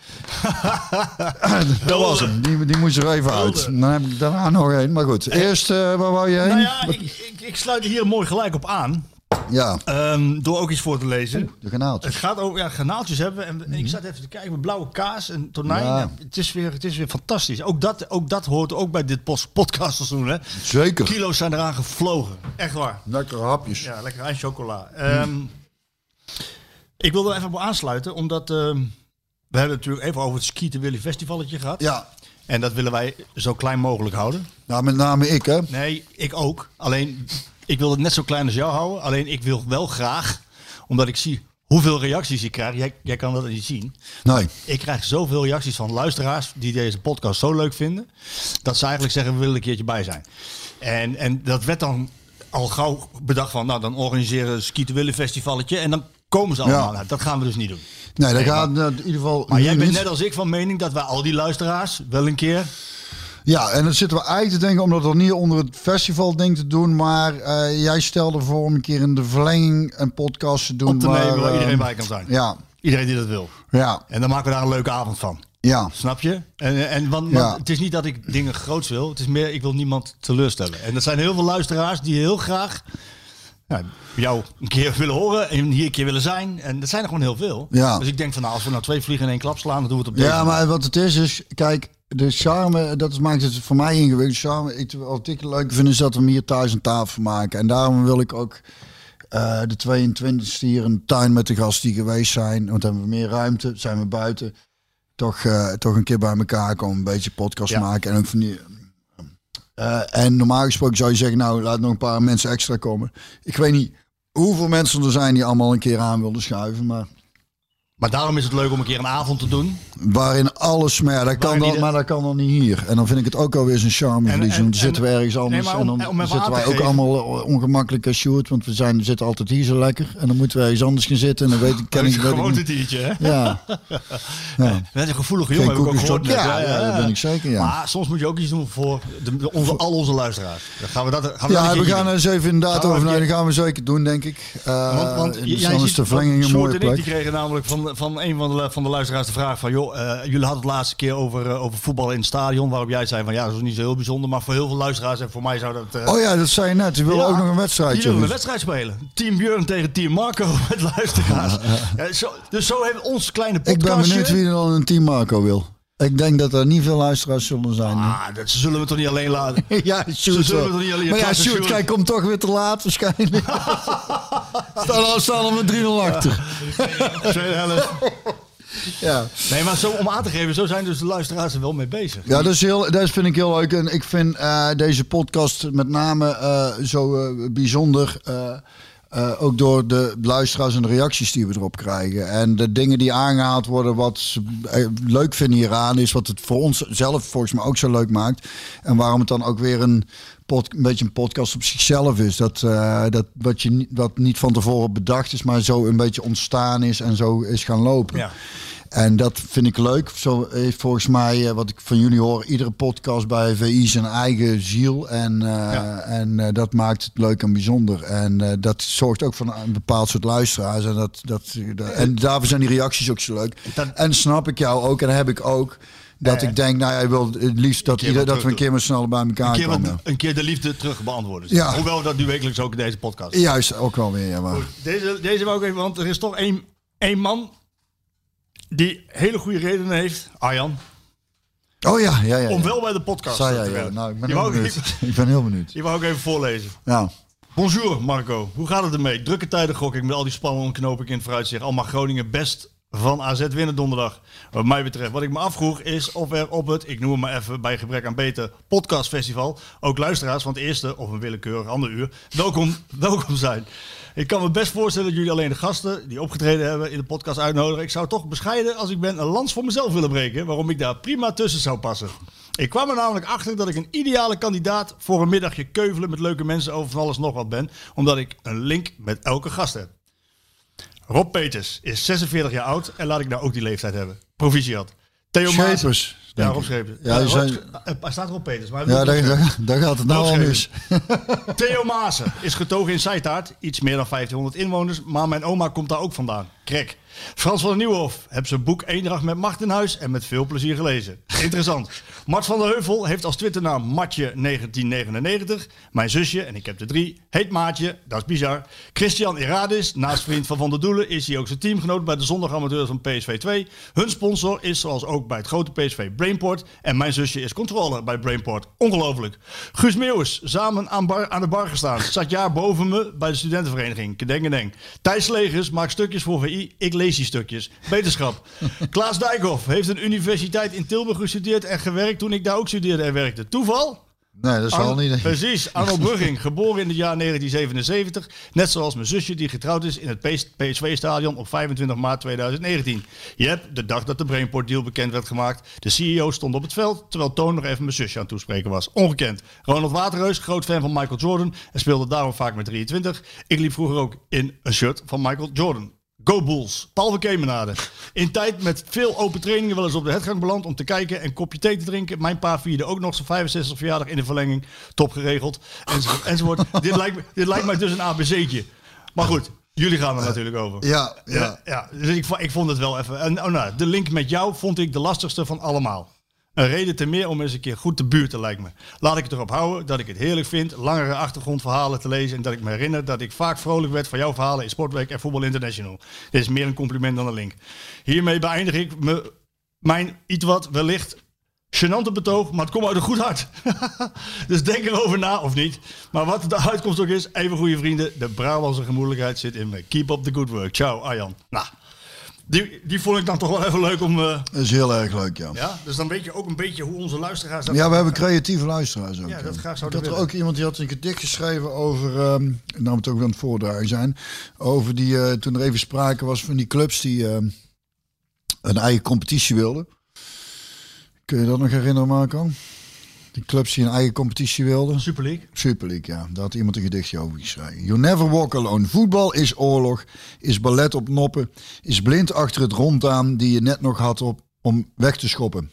dat was hem. Die, die moest er even uit. Dan heb ik daarna nog één. Maar goed, eerst eh, waar wou je heen? Nou ja, ik, ik, ik sluit hier mooi gelijk op aan. Ja, Ehm, door ook iets voor te lezen. de kanaaltjes. Het gaat over ja, granaaltjes hebben. En, ik zat even te kijken met blauwe kaas en tonijn. Ja. En Het, is weer, het is weer fantastisch. Ook dat, ook dat hoort ook bij dit podcastseizoen. Hè? Zeker. Kilo's zijn eraan gevlogen. Echt waar. Lekkere hapjes. Ja, lekker aan chocola. Ehm, ik wil er even op aansluiten, omdat ehm, we hebben het natuurlijk even over het Skieten Willy Festivalletje gehad. Ja, En dat willen wij zo klein mogelijk houden. nou met name ik hè. Nee, ik ook. Alleen, ik wil het net zo klein als jou houden. Alleen, ik wil wel graag, omdat ik zie hoeveel reacties ik krijg. Jij, jij kan dat niet zien. Nee. Ik krijg zoveel reacties van luisteraars die deze podcast zo leuk vinden. Dat ze eigenlijk zeggen, we willen een keertje bij zijn. En, en dat werd dan al gauw bedacht van, nou dan organiseren we Skieten Willen Festivalletje. En dan komen ze allemaal. Ja. Dat gaan we dus niet doen. Nee, dat Nee, gaat eh, in ieder geval Maar jij bent niet. net als ik van mening dat wij al die luisteraars wel een keer... Ja, en dan zitten we eigenlijk te denken om dat dan niet onder het festivalding te doen. Maar eh, jij stelde voor om een keer in de verlenging een podcast te doen. op te nemen waar eh, iedereen bij kan zijn. Ja, Iedereen die dat wil. ja, En dan maken we daar een leuke avond van. ja. Snap je? En, en want, Ja. het is niet dat ik dingen groots wil. Het is meer, ik wil niemand teleurstellen. En er zijn heel veel luisteraars die heel graag ja, jou een keer willen horen en hier een keer willen zijn. En dat zijn er gewoon heel veel. Ja. Dus ik denk van nou, als we nou twee vliegen in één klap slaan, dan doen we het op deze Ja, maar wat het is, is, kijk, de charme, dat maakt het voor mij ingewikkeld. Charme, ik, wat ik leuk vind, is dat we hem hier thuis aan tafel maken. En daarom wil ik ook eh, de 22e hier een tuin met de gasten die geweest zijn. Want dan hebben we meer ruimte, zijn we buiten. Toch, eh, toch een keer bij elkaar komen, een beetje podcast Ja. maken. En ook van die... eh, en normaal gesproken zou je zeggen, nou, laat nog een paar mensen extra komen. Ik weet niet hoeveel mensen er zijn die allemaal een keer aan wilden schuiven. Maar Maar daarom is het leuk om een keer een avond te doen. waarin alles, maar ja, dat kan dan, maar dat kan dan niet hier. En dan vind ik het ook alweer zijn charme Want dan zitten we en- ergens anders. Nee, om- en dan om zitten wij ook geven- allemaal eh, ongemakkelijk als shoot. Want we zijn, zitten altijd hier zo lekker. En dan moeten we ergens anders gaan zitten. En dan weet ik, ken Dat ik, is weet een ik gewoon niet. tiertje, hè? Ja, ja. Dat is een gevoelige jongen, heb ik ook gehoord. net. Ja, ja, dat ben ik zeker, ja. Maar soms moet je ook iets doen voor de, onze, al onze luisteraars. Dan gaan we dat, gaan we Ja, een we gaan er eens even inderdaad over. een dat gaan we zeker doen, denk ik. Uh, Want, want jij is de verlenging een mooie ik die plek. kregen namelijk van, van een van de, van de luisteraars de vraag van... joh, eh, jullie hadden het laatste keer over, eh, over voetbal in het stadion... waarop jij zei van ja, dat is niet zo heel bijzonder... maar voor heel veel luisteraars en voor mij zou dat... eh, Oh ja, dat zei je net. Je wil ja, ook nog een Die wedstrijdje. willen een wedstrijd spelen. Team Björn tegen Team Marco met luisteraars. Ja, zo, dus zo heeft ons kleine Ik ben benieuwd wie er dan een team Marco wil. Ik denk dat er niet veel luistraars zullen zijn. Ah, dat zullen we toch niet alleen laten. Ja, Sjoerd zullen we toch niet alleen- Maar ja, Sjoerd, kijk, komt toch weer te laat waarschijnlijk. staan al staan al met 3-0 achter. Tweede helft. Ja. Nee, maar zo om aan te geven, zo zijn dus de luisteraars er wel mee bezig. Ja, dat, is heel, dat vind ik heel leuk. En ik vind eh, deze podcast met name eh, zo eh, bijzonder. Eh, ook door de luisteraars en de reacties die we erop krijgen. En de dingen die aangehaald worden, wat ze eh, leuk vinden hieraan, is wat het voor ons zelf volgens mij ook zo leuk maakt. En waarom het dan ook weer een, een beetje een podcast op zichzelf is. Dat, eh, dat wat, je, wat niet van tevoren bedacht is, maar zo een beetje ontstaan is en zo is gaan lopen. Ja. En dat vind ik leuk. Zo heeft volgens mij, eh, wat ik van jullie hoor, iedere podcast bij VI zijn eigen ziel. En, eh, Ja. en eh, dat maakt het leuk en bijzonder. En eh, dat zorgt ook voor een bepaald soort luisteraars. En, dat, dat, dat- en daarvoor zijn die reacties ook zo leuk. En snap ik jou ook, en heb ik ook. Dat Eh, ik denk, nou ja, wil het liefst dat, ieder, dat we een keer met sneller bij elkaar Een komen. een keer de liefde terug beantwoorden. Ja. Hoewel we dat nu wekelijks ook in deze podcast. Juist, ook wel weer. Ja, maar. Deze, deze wou ik even, want er is toch één, één man die hele goede redenen heeft, Arjan, Oh ja, ja, ja. om wel bij de podcast te ja. Nou, ik ben heel benieuwd. Ik ben heel benieuwd. die wou ik even voorlezen. Ja. Bonjour Marco, hoe gaat het ermee? Drukke tijden gok ik met al die spannende knoop ik in het vooruitzicht. Al mag Groningen best van AZ winnen donderdag. Wat mij betreft. Wat ik me afvroeg is of er op het, ik noem het maar even bij gebrek aan beter, podcastfestival ook luisteraars van het eerste of een willekeurig ander uur welkom, welkom zijn. Ik kan me best voorstellen dat jullie alleen de gasten die opgetreden hebben in de podcast uitnodigen. Ik zou toch bescheiden als ik ben een lans voor mezelf willen breken waarom ik daar prima tussen zou passen. Ik kwam er namelijk achter dat ik een ideale kandidaat voor een middagje keuvelen met leuke mensen over van alles nog wat ben, omdat ik een link met elke gast heb. Rob Peters is 46 jaar oud en laat ik nou ook die leeftijd hebben. Proficiat. Theo Maas-. Ja, Rob. Schepers. Ja, zijn- eh, Hij staat Rob Peters. Maar Ja, daar, daar, daar gaat het nou al mis. Theo Maassen is getogen in Zijtaart. Iets meer dan 1500 inwoners. Maar mijn oma komt daar ook vandaan. Krek. Frans van der Nieuwhof heeft zijn boek Eendracht met macht in huis en met veel plezier gelezen. Interessant. Mart van der Heuvel heeft als twitternaam Matje1999. Mijn zusje, en ik heb er drie, heet Maatje. Dat is bizar. Christian Iradis, naast vriend van Van der Doelen, is hij ook zijn teamgenoot bij de zondagamateurs van PSV 2. Hun sponsor is zoals ook bij het grote PSV Brainport. En mijn zusje is controller bij Brainport. Ongelooflijk. Guus Meeuwis, samen aan, bar, aan de bar gestaan. Zat jaar boven me bij de studentenvereniging. Kedeng Thijs Legers maakt stukjes voor VI. Ik lees die stukjes. Beterschap. Klaas Dijkhoff heeft een universiteit in Tilburg gestudeerd en gewerkt toen ik daar ook studeerde en werkte. Toeval? Nee, dat zal Arno- niet. Precies, Arnold Brugging, geboren in het jaar 1977. Net zoals mijn zusje die getrouwd is in het PSV-stadion op 25 maart 2019. Je hebt de dag dat de Brainport deal bekend werd gemaakt. De CEO stond op het veld, terwijl Toon nog even mijn zusje aan het toespreken was. Ongekend. Ronald Waterreus, groot fan van Michael Jordan en speelde daarom vaak met 23. Ik liep vroeger ook in een shirt van Michael Jordan. Go Bulls. Paul van Kemenade. In tijd met veel open trainingen wel eens op de hetgang beland om te kijken en een kopje thee te drinken. Mijn pa vierde ook nog zijn 65 verjaardag in de verlenging. Top geregeld. Enzovoort. enzovoort. dit, lijkt, dit lijkt mij dus een ABC'tje. Maar goed, jullie gaan er natuurlijk over. Ja, ja. Ja, ja, dus ik, vo- ik vond het wel even. En, oh nou, de link met jou vond ik de lastigste van allemaal. Een reden te meer om eens een keer goed te buurten, lijkt me. Laat ik het erop houden dat ik het heerlijk vind langere achtergrondverhalen te lezen. En dat ik me herinner dat ik vaak vrolijk werd van jouw verhalen in Sportweek en Voetbal International. Dit is meer een compliment dan een link. Hiermee beëindig ik me, mijn iets wat wellicht gênante betoog, maar het komt uit een goed hart. dus denk erover na, of niet. Maar wat de uitkomst ook is, even goede vrienden. De Brabantse gemoedelijkheid zit in me. Keep up the good work. Ciao, Arjan. Nou, Die, die vond ik dan toch wel even leuk om... eh, Dat is heel erg leuk, ja. ja, dus dan weet je ook een beetje hoe onze luisteraars... dat- Ja, we hebben creatieve luisteraars ook. Ja, dat graag Ik zouden had er ook iemand die had een gedicht geschreven over, ehm nou we het ook aan het voordragen zijn, over die, eh, toen er even sprake was van die clubs die ehm, een eigen competitie wilden. Kun je dat nog herinneren, Marco? Die clubs die een eigen competitie wilden. Super League. Super League, ja. Daar had iemand een gedichtje over geschreven. You never walk alone. Voetbal is oorlog, is ballet op noppen, is blind achter het rondaan die je net nog had op, om weg te schoppen.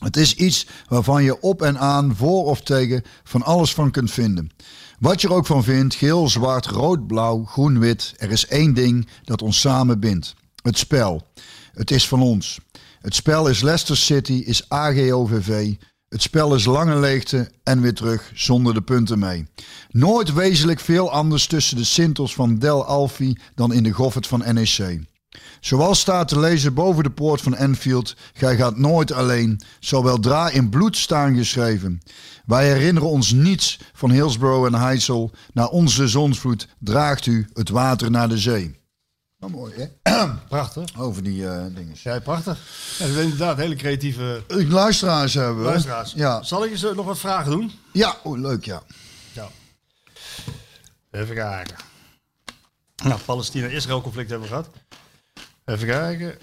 Het is iets waarvan je op en aan, voor of tegen, van alles van kunt vinden. Wat je er ook van vindt, geel, zwart, rood, blauw, groen, wit. Er is één ding dat ons samen bindt. Het spel. Het is van ons. Het spel is Leicester City, is AGOVV. Het spel is lange leegte en weer terug zonder de punten mee. Nooit wezenlijk veel anders tussen de Sintels van Del Alfi dan in de Goffert van NEC. Zoals staat te lezen boven de poort van Enfield, gij gaat nooit alleen, zal weldra in bloed staan geschreven. Wij herinneren ons niets van Hillsborough en Heysel, naar onze zonsvloed draagt u het water naar de zee. Nou, mooi hè? Prachtig. Over die eh dingen. Ja, prachtig. Ja, dat is inderdaad hele creatieve Ik luisteraars hebben luisteraars. Ja, Zal ik eens eh, nog wat vragen doen? ja. Oh, leuk ja. Even kijken. Nou, Palestina-Israël conflict hebben we gehad. Even kijken.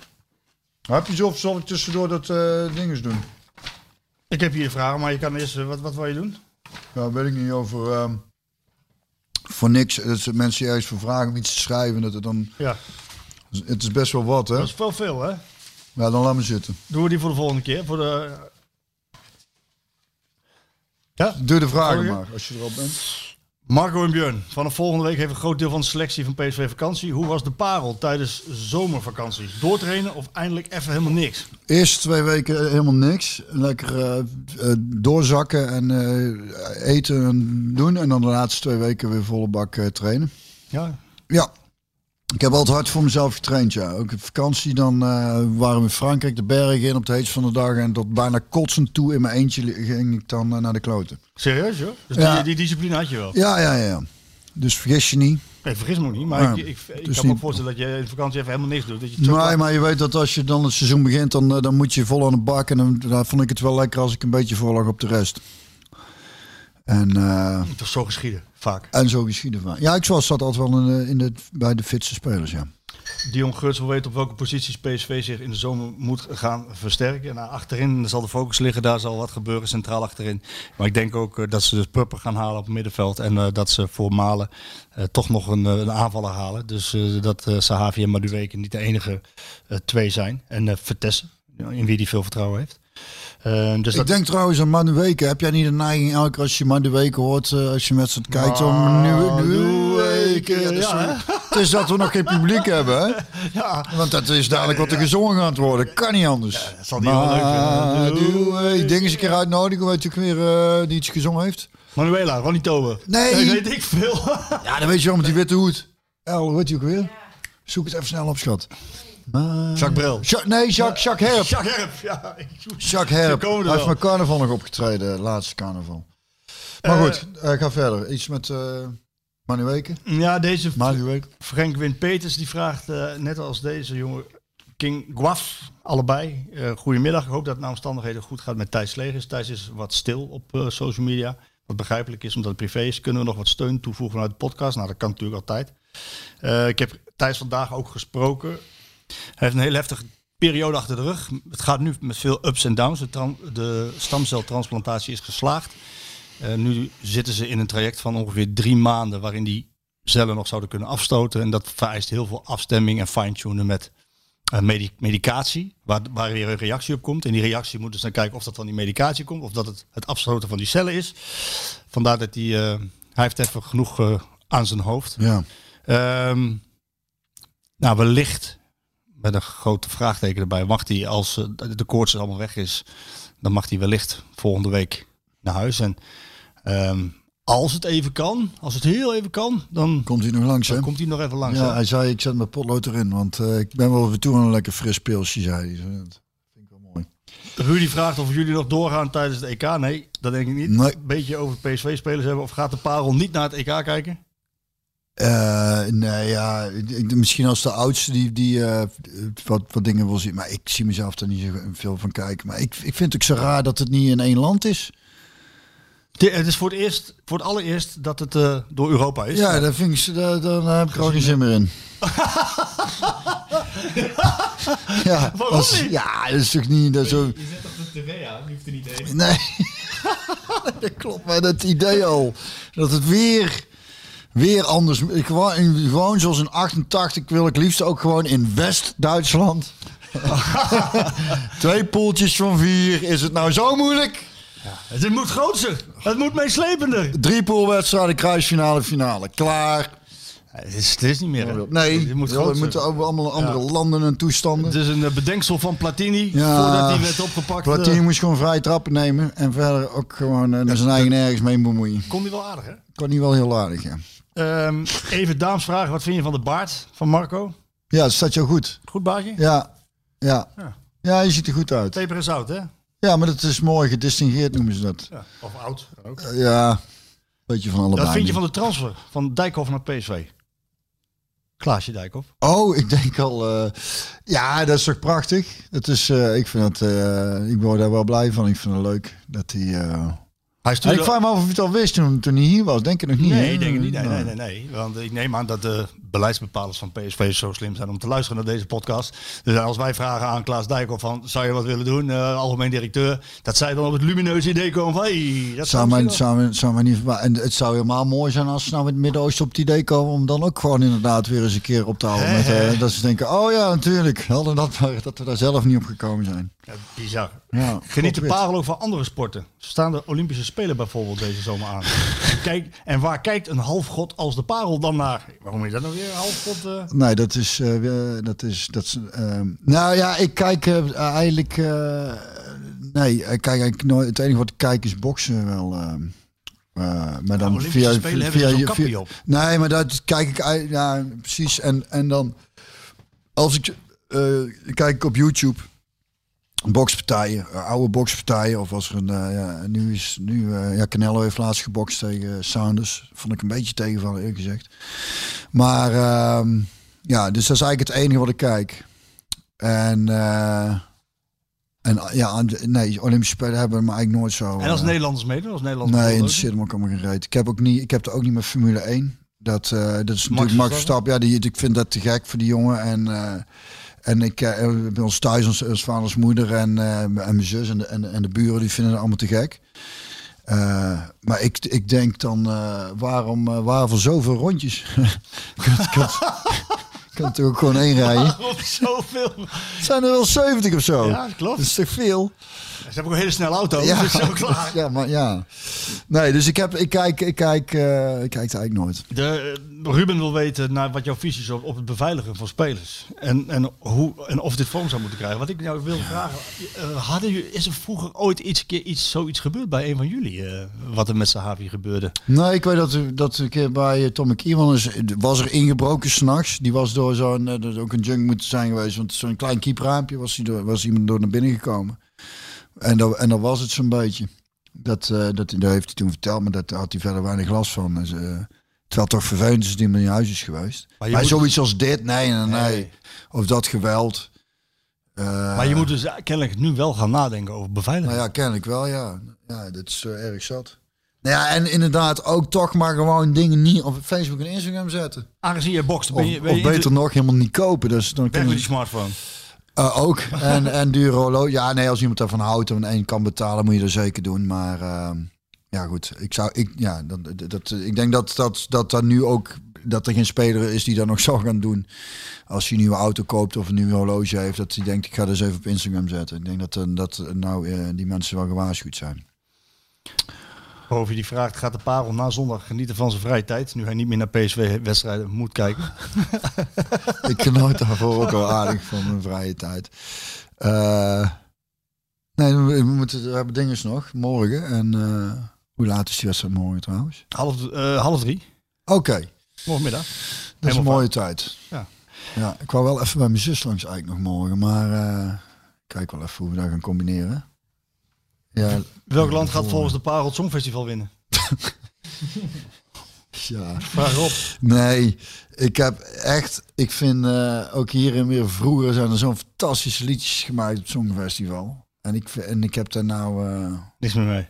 Heb je zo of zal ik tussendoor dat eh dinges doen? Ik heb hier vragen, maar je kan eerst... Wat, wat wil je doen? Ja, weet ik niet over. ehm, voor niks. Dat ze mensen juist voor vragen om iets te schrijven. Dat het dan. Ja, Het is best wel wat, hè? dat is wel veel, hè? Ja, dan laat me zitten. Doen we die voor de volgende keer? Voor de... Ja? Doe de vragen maar, als je erop bent. Marco en Björn, vanaf volgende week heeft een groot deel van de selectie van PSV vakantie. Hoe was de parel tijdens zomervakantie? Doortrainen of eindelijk even helemaal niks? Eerste twee weken helemaal niks. Lekker eh, eh, doorzakken en eh, eten en doen. En dan de laatste twee weken weer volle bak trainen. Ja, Ja. Ik heb altijd hard voor mezelf getraind, ja. Ook op vakantie, dan eh, waren we in Frankrijk de bergen in op de heetste van de dag. En tot bijna kotsend toe in mijn eentje ging ik dan eh, naar de kloten. serieus joh? Dus Ja. die, die discipline had je wel? Ja, ja, ja. Dus vergis je niet. Nee, vergis me ook niet, maar Ja, ik, ik, ik dus kan me ook voorstellen dat je in vakantie even helemaal niks doet. Dat je Nee, maar je weet dat als je dan het seizoen begint, dan, eh, dan moet je vol aan de bak. En dan, dan vond ik het wel lekker als ik een beetje voorlag op de rest. En, Het was zo geschieden, vaak. en zo geschieden van. Ja, ik zat altijd wel in de, in de, bij de fitste spelers, ja. Dion Geurts wil weten op welke posities PSV zich in de zomer moet gaan versterken. Nou, achterin zal de focus liggen, daar zal wat gebeuren, centraal achterin. Maar ik denk ook eh, dat ze dus Pupper gaan halen op het middenveld. En eh, dat ze voor Malen toch nog een, een aanvaller halen. Dus dat Sahavi en Madueke niet de enige twee zijn. En Vertessen, in wie hij veel vertrouwen heeft. Eh, dus Ik dat, denk trouwens aan Madueke. Heb jij niet de neiging elke keer als je Madueke hoort, eh, als je met z'n kijkt, om. Ja, dat is ja, Het is dat we nog geen publiek hebben, hè? ja, Want dat is dadelijk wat er gezongen gaat worden. Kan niet anders. dat zal die wel leuk vinden. Ding eens een keer uitnodigen. Weet je weer eh, die iets gezongen heeft? Manuela, Ronnie Tober. Nee. weet ik veel. Ja, dan weet je wel met die witte hoed. El, heet die ook weer? Zoek het even snel op, schat. Jacques Brel. Ja- nee, Jacques, Jacques Herp. Jacques Herp, ja. Jacques Herp. Er Hij heeft met carnaval nog opgetreden, laatste carnaval. Maar Eh, goed, eh, ga verder. Iets met uh, Manueke. Ja, deze. Frank Win Peters die vraagt, eh, net als deze jongen, King Guaf, allebei. eh goedemiddag, ik hoop dat het naar omstandigheden goed gaat met Thijs Slegers. Thijs is wat stil op eh, social media, wat begrijpelijk is omdat het privé is. Kunnen we nog wat steun toevoegen vanuit de podcast? Nou, dat kan natuurlijk altijd. Eh, ik heb Thijs vandaag ook gesproken. Hij heeft een hele heftige periode achter de rug. Het gaat nu met veel ups en downs. De, de stamceltransplantatie is geslaagd. Eh, nu zitten ze in een traject van ongeveer drie maanden waarin die cellen nog zouden kunnen afstoten. En dat vereist heel veel afstemming en fine-tunen met eh, medi- medicatie, waar, waar weer een reactie op komt. En die reactie moet dus dan kijken of dat van die medicatie komt, of dat het het afstoten van die cellen is. Vandaar dat hij, eh, hij heeft even genoeg aan zijn hoofd. Ja. Ehm, nou, wellicht, met een grote vraagteken erbij, mag hij als eh, de koorts allemaal weg is, dan mag hij wellicht volgende week naar huis. En ehm, als het even kan, als het heel even kan, dan, Komt hij nog langs, dan komt hij nog even langs. Ja, hij zei, ik zet mijn potlood erin, want eh, ik ben wel weer toe aan een lekker fris pilsje, zei hij. Dat vind ik wel mooi. Rudy vraagt of jullie nog doorgaan tijdens het EK. Nee, dat denk ik niet. Nee. Een beetje over PSV-spelers hebben. Of gaat de parel niet naar het EK kijken? Eh, nee, ja, misschien als de oudste die, die eh, wat, wat dingen wil zien. Maar ik zie mezelf er niet zo veel van kijken. Maar ik, ik vind het ook zo raar dat het niet in één land is. De- het is voor het, eerst, voor het allereerst dat het eh, door Europa is. Ja, daar, vind ik, daar, daar heb ik er ook geen zin meer in. ja, Waarom als- niet? ja, dat is toch niet dat zo. Je zet toch de tv aan, je hoeft er niet heen. Nee, dat klopt. Maar dat idee al. Dat het weer, weer anders... Ik, gewoon, gewoon zoals in 88 wil ik liefst ook gewoon in West-Duitsland. Twee poeltjes van vier. Is het nou zo moeilijk? Het moet groter. Het moet meeslepender. Drie poolwedstrijden, kruisfinale, finale. Klaar. Het is, het is niet meer. hè. Nee, het moet we moeten over allemaal andere Ja. landen en toestanden. Het is een eh, bedenksel van Platini Ja. voordat hij werd opgepakt. eh, Platini moest gewoon vrije trappen nemen. En verder ook gewoon eh, zijn eigen nergens mee bemoeien. kon hij wel aardig, hè? Kon niet wel heel aardig, ja. Ehm, even damsvragen. Wat vind je van de baard van Marco? Ja, het staat jou goed. Goed baardje? Ja, ja. Ja. Ja, je ziet er goed uit. Peper en zout, hè? Ja, maar dat is mooi gedistingeerd noemen ze dat. Ja. Of oud. Ook. Eh, Ja, beetje van allebei. Wat vind je van de transfer van Dijkhoff naar PSV? Klaasje Dijkhoff. Oh, ik denk al... eh, ja, dat is toch prachtig? Dat is, eh, ik vind dat... ik word daar wel blij van. Ik vind het leuk dat hij... Hij stuurde... ik vraag me af of hij het al wist toen, toen hij hier was. Denk ik nog niet. Nee, ik denk niet. Nee, nee, nee, nee. Want ik neem aan dat de beleidsbepalers van PSV zo slim zijn om te luisteren naar deze podcast. Dus als wij vragen aan Klaas Dijkhoff van, zou je wat willen doen, eh, algemeen directeur, dat zij dan op het lumineuze idee komen van, hey, dat Zou mij, wel- zou, mij, zou mij niet En het zou helemaal mooi zijn als ze nou met het Midden-Oosten op het idee komen om dan ook gewoon inderdaad weer eens een keer op te houden. Met, eh, dat ze denken, oh ja, natuurlijk. Hadden dat maar, dat we daar zelf niet op gekomen zijn. Ja, bizar. Ja, Geniet de parel ook van andere sporten. Staan de Olympische Spelen bijvoorbeeld deze zomer aan. Kijk, en waar kijkt een halfgod als de parel dan naar? Waarom is dat nou weer een halfgod? eh? Nee, dat is, eh, dat is, dat is, ehm, nou ja, ik kijk eh, eigenlijk, nee, ik kijk eigenlijk nooit, het enige wat ik kijk is boksen wel. ehm, eh, maar dan Olympische via, via, via- op. Nee, maar dat kijk ik, uit- ja, precies. En, en dan, als ik, eh, kijk op YouTube, bokspartijen, eh, oude bokspartijen, of als er een, eh, ja, nu is, nu, eh, ja, Canelo heeft laatst gebokst tegen Saunders. Vond ik een beetje tegenvallen, eerlijk gezegd. Maar, ehm, ja, dus dat is eigenlijk het enige wat ik kijk. En, en ja, nee, Olympische Spelen hebben me eigenlijk nooit zo... En als Nederlanders meedoen? Als Nederlanders Nee, interesseert me ook allemaal geen reet. Ik heb ook niet, ik heb er ook niet met Formule 1. Dat, dat is natuurlijk Max Verstappen? Ja, die, ik vind dat te gek voor die jongen. En, en ik eh, bij ons thuis, ons, ons vaders moeder en, eh, en mijn zus en de, en, en de buren, die vinden het allemaal te gek. Eh, maar ik, ik denk dan, eh, waarom uh, waarvoor zoveel rondjes? ik kan, kan, kan toch ook gewoon één rijden? Waarom zoveel? Het zijn er wel 70 of zo. Ja, klopt. Dat is toch veel? Ze hebben ook een hele snelle auto, Ja, dus zo klaar. ja, maar ja. Nee, dus ik, heb, ik kijk, ik kijk, ik kijk het eigenlijk nooit. De, Ruben wil weten naar wat jouw visie is op, het beveiligen van spelers. En, en, hoe, en of dit vorm zou moeten krijgen. Wat ik jou wil vragen. eh, hadden jullie, is er vroeger ooit iets, keer iets, zoiets gebeurd bij een van jullie? eh, wat er met Sahavi gebeurde? Nee, ik weet dat, dat een keer bij eh, Tommy Kierman is, was er ingebroken s'nachts. Die was door zo'n, dat ook een junk moeten zijn geweest. Want zo'n klein kiepraampje was, hij door, was iemand door naar binnen gekomen. En dat, en dat was het zo'n beetje. Dat, dat, dat heeft hij toen verteld, maar daar had hij verder weinig last van. Dus, terwijl het toch vervelend is dat hij in huis is geweest. Maar Maar, je moet- zoiets als dit, nee, nee, nee. Nee. Of dat geweld. Eh, maar je moet dus kennelijk nu wel gaan nadenken over beveiliging. Nou ja, kennelijk wel, ja. Ja, dat is eh, erg zat. Nou ja, en inderdaad ook toch maar gewoon dingen niet op Facebook en Instagram zetten. Aangezien je Of, ben je, ben of je beter nog helemaal niet kopen. Dus dan kunnen met die smartphone. uh, ook. En, en horloge. Ja, nee, als iemand daarvan houdt en één kan betalen, moet je dat zeker doen. Maar ehm, ja, goed. Ik, zou, ik, ja, dat, dat, ik denk dat, dat, dat dat nu ook dat er geen speler is die dat nog zou gaan doen. Als je een nieuwe auto koopt of een nieuwe horloge heeft, dat hij denkt, ik ga dus even op Instagram zetten. Ik denk dat, eh, dat eh, nou eh, die mensen wel gewaarschuwd zijn. Boven die vraagt, gaat de parel na zondag genieten van zijn vrije tijd? Nu hij niet meer naar PSV-wedstrijden moet kijken. ik genoot daarvoor ook wel aardig van mijn vrije tijd. Nee, we, moeten, we hebben dinges nog, morgen. En hoe laat is die wedstrijd morgen trouwens? Half, eh, half drie, Oké, morgenmiddag. dat is een mooie tijd. Ja. ja. Ik wou wel even bij mijn zus langs eigenlijk nog morgen. Maar eh, kijk wel even hoe we dat gaan combineren. Ja, Welk land gaat volgens de parel Songfestival winnen? ja. Vraag op. Nee, ik heb echt, ik vind eh, ook hier en weer vroeger zijn er zo'n fantastische liedjes gemaakt op het Songfestival. En ik, en ik heb daar nou. eh, Niks meer mee.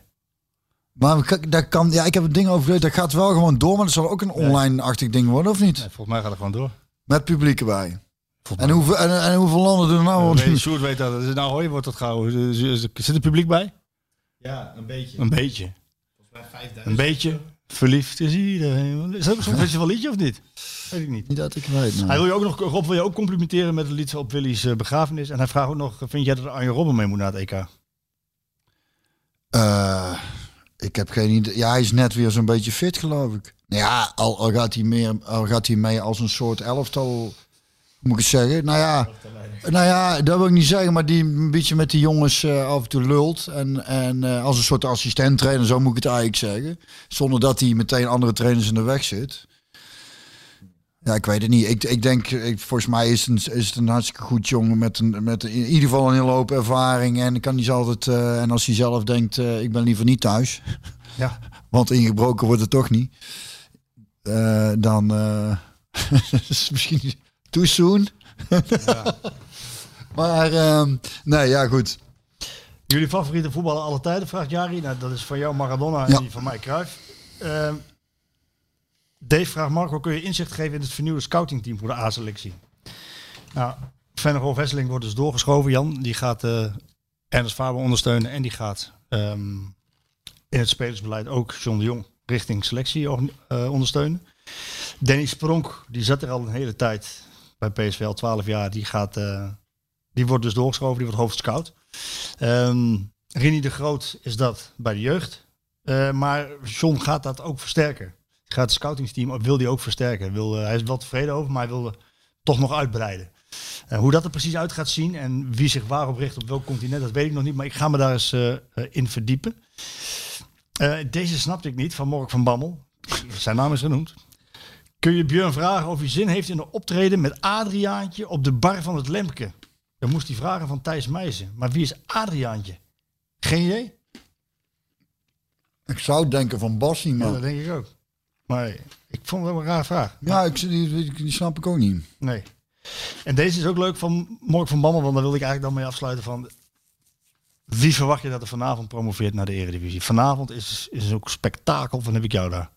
Maar ik- daar kan, ja, ik heb het ding over gelezen, dat gaat wel gewoon door, maar dat zal ook een online-achtig ding worden, of niet? Nee, volgens mij gaat het gewoon door. Met publiek erbij. Volgens En hoeveel, en, en hoeveel landen doen er nou? Weet, Sjoerd weet dat. Nou, hoi, wordt dat gauw. Zit er publiek bij? Ja, een beetje. Een beetje. Volgens mij 5000. Een beetje. Verliefd is iedereen. Is dat ook zo'n festivalliedje of niet? Weet ik niet. Niet dat ik weet. nou. Hij wil je ook nog, Rob wil je ook complimenteren met het lied op Willy's eh, begrafenis. En hij vraagt ook nog, vind jij dat Arjen Robben mee moet naar het EK? Eh, ik heb geen idee. Ja, hij is net weer zo'n beetje fit, geloof ik. Nou ja, al, al, gaat hij meer, al gaat hij mee als een soort elftal, moet ik zeggen? Nou ja, nou ja, dat wil ik niet zeggen, maar die een beetje met die jongens eh, af en toe lult. En, en eh, als een soort assistent trainer, zo moet ik het eigenlijk zeggen. Zonder dat hij meteen andere trainers in de weg zit. Ja, ik weet het niet. Ik, ik denk, ik, volgens mij is het, een, is het een hartstikke goed jongen met, een, met in ieder geval een hele hoop ervaring. En kan hij altijd, eh, en als hij zelf denkt, eh, ik ben liever niet thuis. Ja. Want ingebroken wordt het toch niet. Eh, dan is misschien too soon. maar ehm, nee, ja goed. Jullie favoriete voetballer alle tijden, vraagt Jari. Nou, dat is van jou Maradona en Ja. die van mij Cruijff. Dave vraagt Marco, kun je inzicht geven in het vernieuwde scoutingteam voor de A-selectie? Nou, Vennegoor Wesseling wordt dus doorgeschoven. Jan, die gaat eh Ernst Faber ondersteunen en die gaat ehm, in het spelersbeleid ook John de Jong richting selectie eh, ondersteunen. Danny Spronk, die zat er al een hele tijd bij PSV, al 12 jaar. Die, gaat, eh, die wordt dus doorgeschoven, die wordt hoofdscout. Ehm Rini de Groot is dat bij de jeugd. Maar John gaat dat ook versterken. Gaat het scoutingsteam wil die ook versterken. Wil, eh, hij is wel tevreden over, maar hij wil toch nog uitbreiden. Eh, hoe dat er precies uit gaat zien en wie zich waarop richt op welk continent, dat weet ik nog niet. Maar ik ga me daar eens eh, in verdiepen. Deze snapte ik niet, van Mork van Bammel. Zijn naam is genoemd. Kun je Björn vragen of hij zin heeft in een optreden met Adriaantje op de bar van het Lemke? Dan moest hij vragen van Thijs Meijzen. Maar wie is Adriaantje? Geen idee? Ik zou denken van Bassie, Ja, maar... dat denk ik ook. Maar ik vond het wel een raar vraag. Ja, ik, die, die snap ik ook niet. Nee. En deze is ook leuk van Mork van Bammel, want daar wil ik eigenlijk dan mee afsluiten van... Wie verwacht je dat er vanavond promoveert naar de Eredivisie? Vanavond is, is ook spektakel van heb ik jou daar.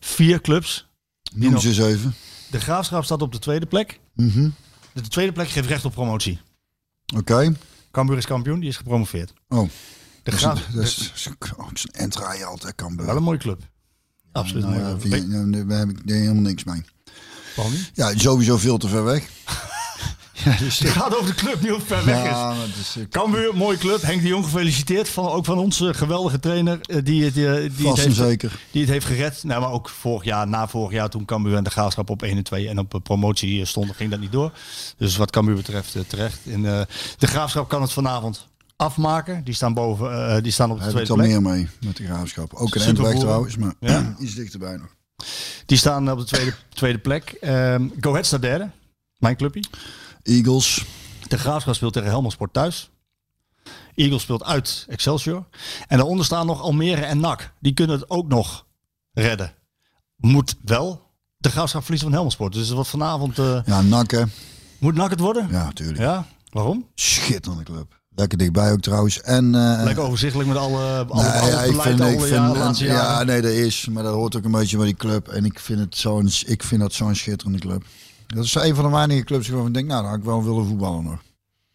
Vier clubs. Noem ze eens even. De Graafschap staat op de tweede plek. Mhm. De tweede plek geeft recht op promotie. Oké. Cambuur is kampioen, die is gepromoveerd. Oh, De dat is, Graaf, dat is, dat is endraai altijd kan wel een mooie club. Absoluut Nou ja, vind club. je- nou, daar heb ik helemaal niks mee. Waarom niet? Ja, sowieso veel te ver weg. Het gaat over de club die heel ver weg is. Ja, is, eh, Cambuur, mooie club. Henk de Jong gefeliciteerd. Van, ook van onze geweldige trainer eh, die het, eh, die, het vast en heeft, zeker. die het heeft gered. Nou, maar ook vorig jaar, na vorig jaar toen Cambuur en de Graafschap op 1 en 2 en op eh, promotie eh, stonden, ging dat niet door. Dus wat Cambuur betreft eh, terecht. En, eh, de Graafschap kan het vanavond afmaken. Die staan, boven, eh, die staan op de Daar heb ik tweede al plek. meer mee met de graafschap. Ook in. Endweg trouwens, maar Ja. iets dichterbij nog. Die staan op de tweede, tweede plek. Ehm Go Ahead staat derde. Mijn clubje. Eagles. De Graafschap speelt tegen Helmond Sport thuis. Eagles speelt uit Excelsior. En daaronder staan nog Almere en NAC. Die kunnen het ook nog redden. Moet wel. De Graafschap verliezen van Helmond Sport. Dus wat vanavond... eh, Ja, Nakken. moet NAC het worden? Ja, natuurlijk. Ja? Waarom? Schitterende club. Lekker dichtbij ook trouwens. En, eh, Lekker overzichtelijk met alle, alle, Nee, alle ja, ik vind, alle ik vind, ja, nee, dat is, maar dat hoort ook een beetje bij die club. En ik vind het zo'n, ik vind dat zo'n schitterende club. Dat is een van de weinige clubs waarvan ik denk, nou, daar had ik wel willen voetballen nog.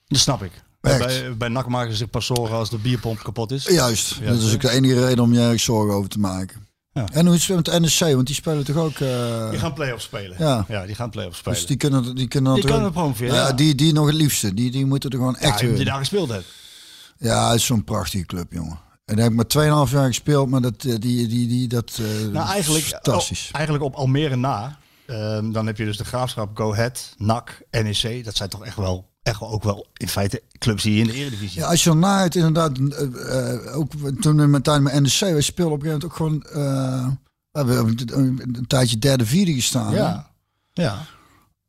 Dat snap ik. Bij, Echt. bij, bij NAC maken ze zich pas zorgen als de bierpomp kapot is. Juist, dat is ook de enige reden om je ergens zorgen over te maken. Ja. En hoe is het met NSC? Want die spelen toch ook... eh, Die gaan play-offs spelen. Ja. die gaan play-offs spelen. dus die kunnen, die kunnen Die toch kunnen Ja, ja. Die, die nog het liefste. Die, die moeten er gewoon ja, echt die winnen. daar gespeeld hebt. Ja, het is zo'n prachtige club, jongen. En daar heb ik maar 2,5 jaar gespeeld, maar dat, eh, die, die, die, dat eh, Nou, eigenlijk, fantastisch. oh, eigenlijk op Almere na. Ehm, dan heb je dus de Graafschap, Go Ahead, NAC, NEC. Dat zijn toch echt wel, echt wel ook wel in feite clubs die in de Eredivisie. Ja, als je ernaar uit inderdaad, eh, eh, ook toen we met tijd met NEC, wij speelden op een gegeven moment ook gewoon, eh, we hebben een, tijdje derde, vierde gestaan. ja. ja.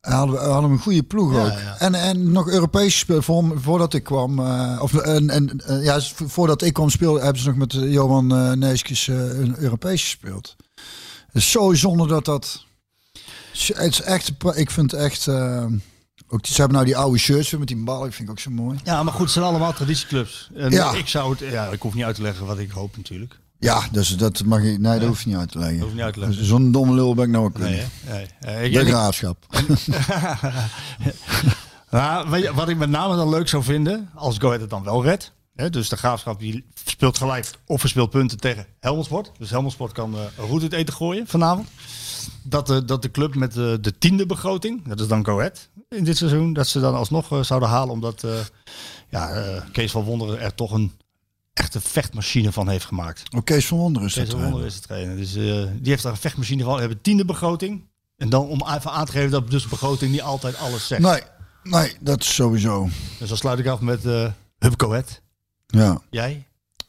En hadden we hadden we een goede ploeg Ja, ook. ja. En, en nog Europees gespeeld voor, voordat ik kwam. of, en, en, ja, voordat ik kwam spelen, hebben ze nog met Johan uh, Neeskens een Europees gespeeld. Het is zo zonde dat dat... Het is echt... Ik vind het echt... eh, ook, ze hebben nou die oude shirts weer met die bal. Ik vind ik ook zo mooi. Ja, maar goed, het zijn allemaal traditieclubs. En Ja. ik zou het, ja, ik hoef niet uit te leggen wat ik hoop natuurlijk. Ja, dus dat mag je... Nee, dat hoef je niet uit te leggen. hoef je niet uit te leggen. Zo'n domme lul ben ik nou ook Nee, nee. Eh, De ik- graafschap. Nou, wat ik met name dan leuk zou vinden, als Go Ahead het dan wel redt. Hè, dus de graafschap die speelt gelijk of verspeelt punten tegen Helmond Sport. Dus Helmond Sport kan eh, een route het eten gooien vanavond. Dat de, dat de club met de, de tiende begroting, dat is dan Go Ahead in dit seizoen, dat ze dan alsnog eh, zouden halen. Omdat eh, ja, eh, Kees van Wonderen er toch een echte vechtmachine van heeft gemaakt. Oké, Kees van Wonderen is Kees van? Wonderen is de trainer. Dus die heeft daar een vechtmachine van. We hebben tiende begroting. En dan om even aan te geven dat dus begroting niet altijd alles zegt. Nee, nee, dat is sowieso. Dus dan sluit ik af met eh Hub Coët. Ja. Jij?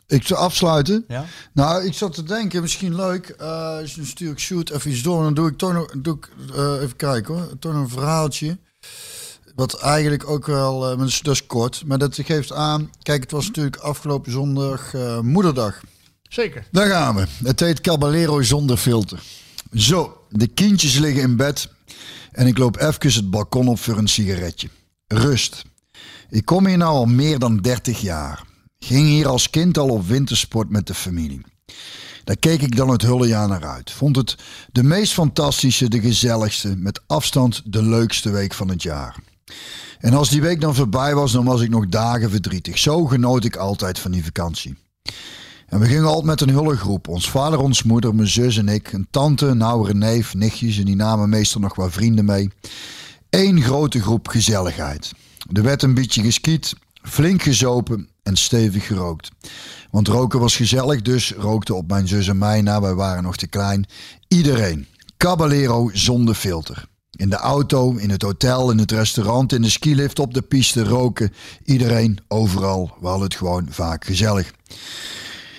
Ik zou afsluiten. Ja? Nou, ik zat te denken, misschien leuk. eh dus dan stuur ik shoot even iets door. Dan doe ik toch nog, doe ik, even kijken hoor, toch nog een verhaaltje. Wat eigenlijk ook wel, dat is kort. Maar dat geeft aan, kijk het was natuurlijk afgelopen zondag eh, moederdag. Zeker. Daar gaan we. Het heet Caballero zonder filter. Zo, de kindjes liggen in bed. En ik loop even het balkon op voor een sigaretje. Rust. Ik kom hier nou al meer dan 30 jaar. Ging hier als kind al op wintersport met de familie. Daar keek ik dan het hele jaar naar uit. Vond het de meest fantastische, de gezelligste, met afstand de leukste week van het jaar. En als die week dan voorbij was, dan was ik nog dagen verdrietig. Zo genoot ik altijd van die vakantie. En we gingen altijd met een hullegroep. Ons vader, ons moeder, mijn zus en ik. Een tante, een neef, nichtjes en die namen meestal nog wat vrienden mee. Eén grote groep gezelligheid. Er werd een beetje geskiet, flink gezopen en stevig gerookt. Want roken was gezellig, dus rookte op mijn zus en mij na. Wij waren nog te klein. Iedereen. Caballero zonder filter. In de auto, in het hotel, in het restaurant, in de skilift, op de piste, roken. Iedereen, overal. We het gewoon vaak gezellig.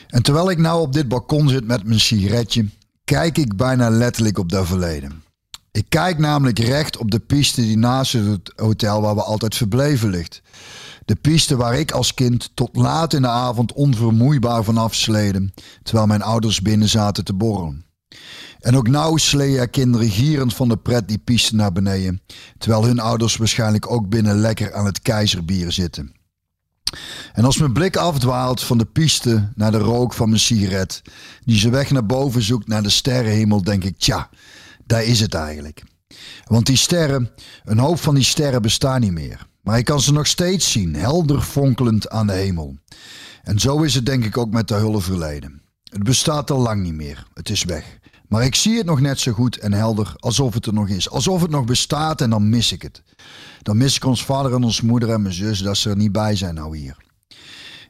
En terwijl ik nou op dit balkon zit met mijn sigaretje, kijk ik bijna letterlijk op dat verleden. Ik kijk namelijk recht op de piste die naast het hotel waar we altijd verbleven ligt. De piste waar ik als kind tot laat in de avond onvermoeibaar vanaf sleden, terwijl mijn ouders binnen zaten te borrelen. En ook nou sleeën kinderen gierend van de pret die piste naar beneden, terwijl hun ouders waarschijnlijk ook binnen lekker aan het keizerbier zitten. En als mijn blik afdwaalt van de piste naar de rook van mijn sigaret, die ze weg naar boven zoekt naar de sterrenhemel, denk ik, tja, daar is het eigenlijk. Want die sterren, een hoop van die sterren bestaan niet meer. Maar ik kan ze nog steeds zien, helder fonkelend aan de hemel. En zo is het denk ik ook met de hulle verleden. Het bestaat al lang niet meer, het is weg. Maar ik zie het nog net zo goed en helder alsof het er nog is. Alsof het nog bestaat en dan mis ik het. Dan mis ik ons vader en ons moeder en mijn zus dat ze er niet bij zijn nou hier.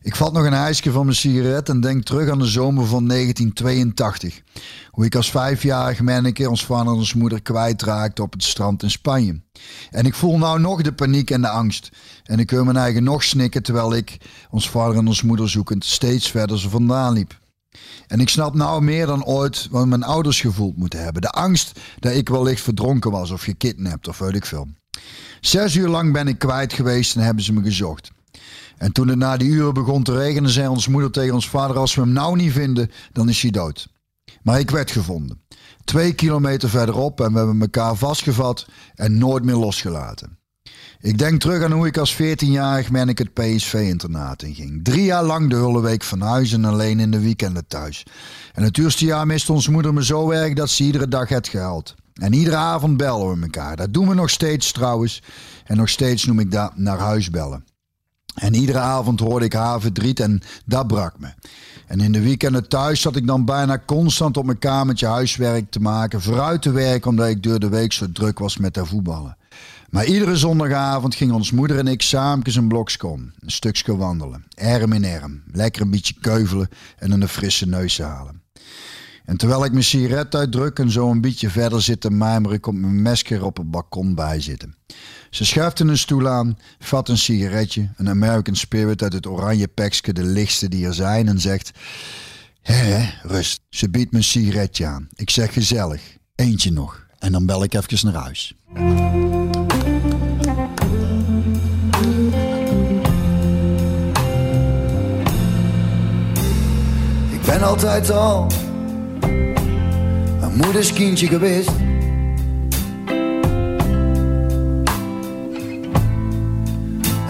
Ik vat nog een ijsje van mijn sigaret en denk terug aan de zomer van 1982. Hoe ik als vijfjarig manneke ons vader en ons moeder kwijtraakte op het strand in Spanje. En ik voel nou nog de paniek en de angst. En ik hoor mijn eigen nog snikken terwijl ik, ons vader en ons moeder zoekend, steeds verder ze vandaan liep. En ik snap nou meer dan ooit wat mijn ouders gevoeld moeten hebben. De angst dat ik wellicht verdronken was of gekidnapt of weet ik veel. Zes uur lang ben ik kwijt geweest en hebben ze me gezocht. En toen het na die uren begon te regenen, zei ons moeder tegen ons vader: Als we hem nou niet vinden, dan is hij dood. Maar ik werd gevonden. Twee kilometer verderop en we hebben elkaar vastgevat en nooit meer losgelaten. Ik denk terug aan hoe ik als 14-jarig ben ik het PSV-internaat inging. Drie jaar lang de hele week van huis en alleen in de weekenden thuis. En het eerste jaar miste onze moeder me zo erg dat ze iedere dag het gehaald. En iedere avond bellen we elkaar. Dat doen we nog steeds trouwens. En nog steeds noem ik dat naar huis bellen. En iedere avond hoorde ik haar verdriet en dat brak me. En in de weekenden thuis zat ik dan bijna constant op mijn kamertje huiswerk te maken, vooruit te werken omdat ik door de week zo druk was met haar voetballen. Maar iedere zondagavond gingen ons moeder en ik samen een blokskom, een stukje wandelen, arm in arm, lekker een beetje keuvelen en een frisse neus halen. En terwijl ik mijn sigaret uitdruk en zo een beetje verder zit te mijmeren, komt mijn mesker op het balkon bij zitten. Ze schuift een stoel aan, vat een sigaretje, een American Spirit uit het oranje pekske, de lichtste die er zijn, en zegt: Hé, rust. Ze biedt me een sigaretje aan. Ik zeg gezellig, eentje nog. En dan bel ik even naar huis. Ik ben altijd al een moeders kindje geweest.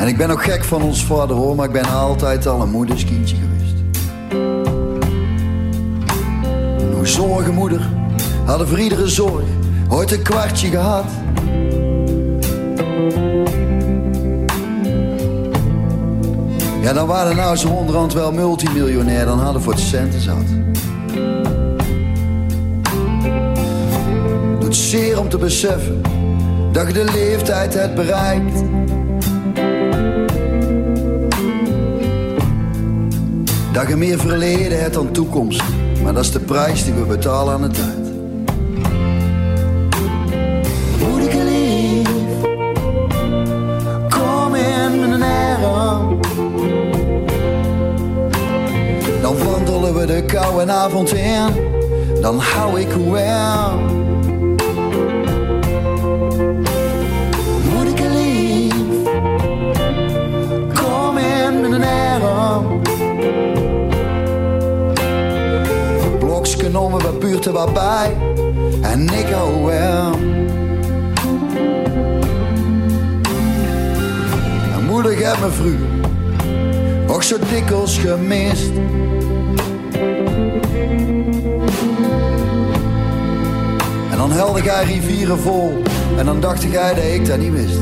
En ik ben ook gek van ons vader hoor, maar ik ben altijd al een moeders kindje geweest. Nog zorgen moeder, hadden voor iedere zorg ooit een kwartje gehad. Ja, dan waren nou zo onderhand wel multimiljonair, dan hadden voor de centen zat. Doet zeer om te beseffen dat je de leeftijd hebt bereikt. Dat je meer verleden hebt dan toekomst, maar dat is de prijs die we betalen aan de tijd. Dan wandelen we de koude avond in, dan hou ik wel. Om wat buurten wat bij, en ik hou wel. En moeder me vroeger ook zo dikwijls gemist. En dan helde jij rivieren vol en dan dacht jij dat ik dat niet wist.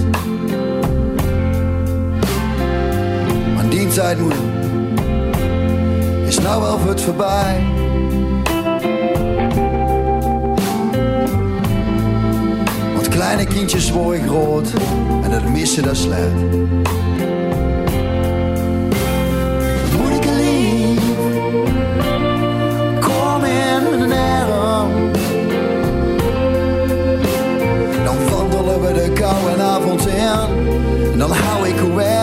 Maar die tijd moeder is nou wel het voorbij. Kleine kindjes worden groot en het missen dat slecht. Moeder lief, kom in mijn arm. Dan wandelen we de koude avond in en dan hou ik wel.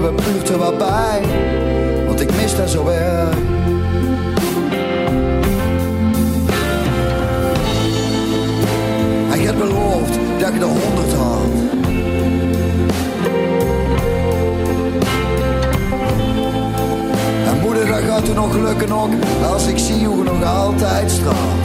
Noemen we buurten wat bij, want ik mis daar zo erg. Hij had beloofd dat ik de honderd had. En moeder, dat gaat u nog lukken ook, als ik zie hoe je nog altijd straalt.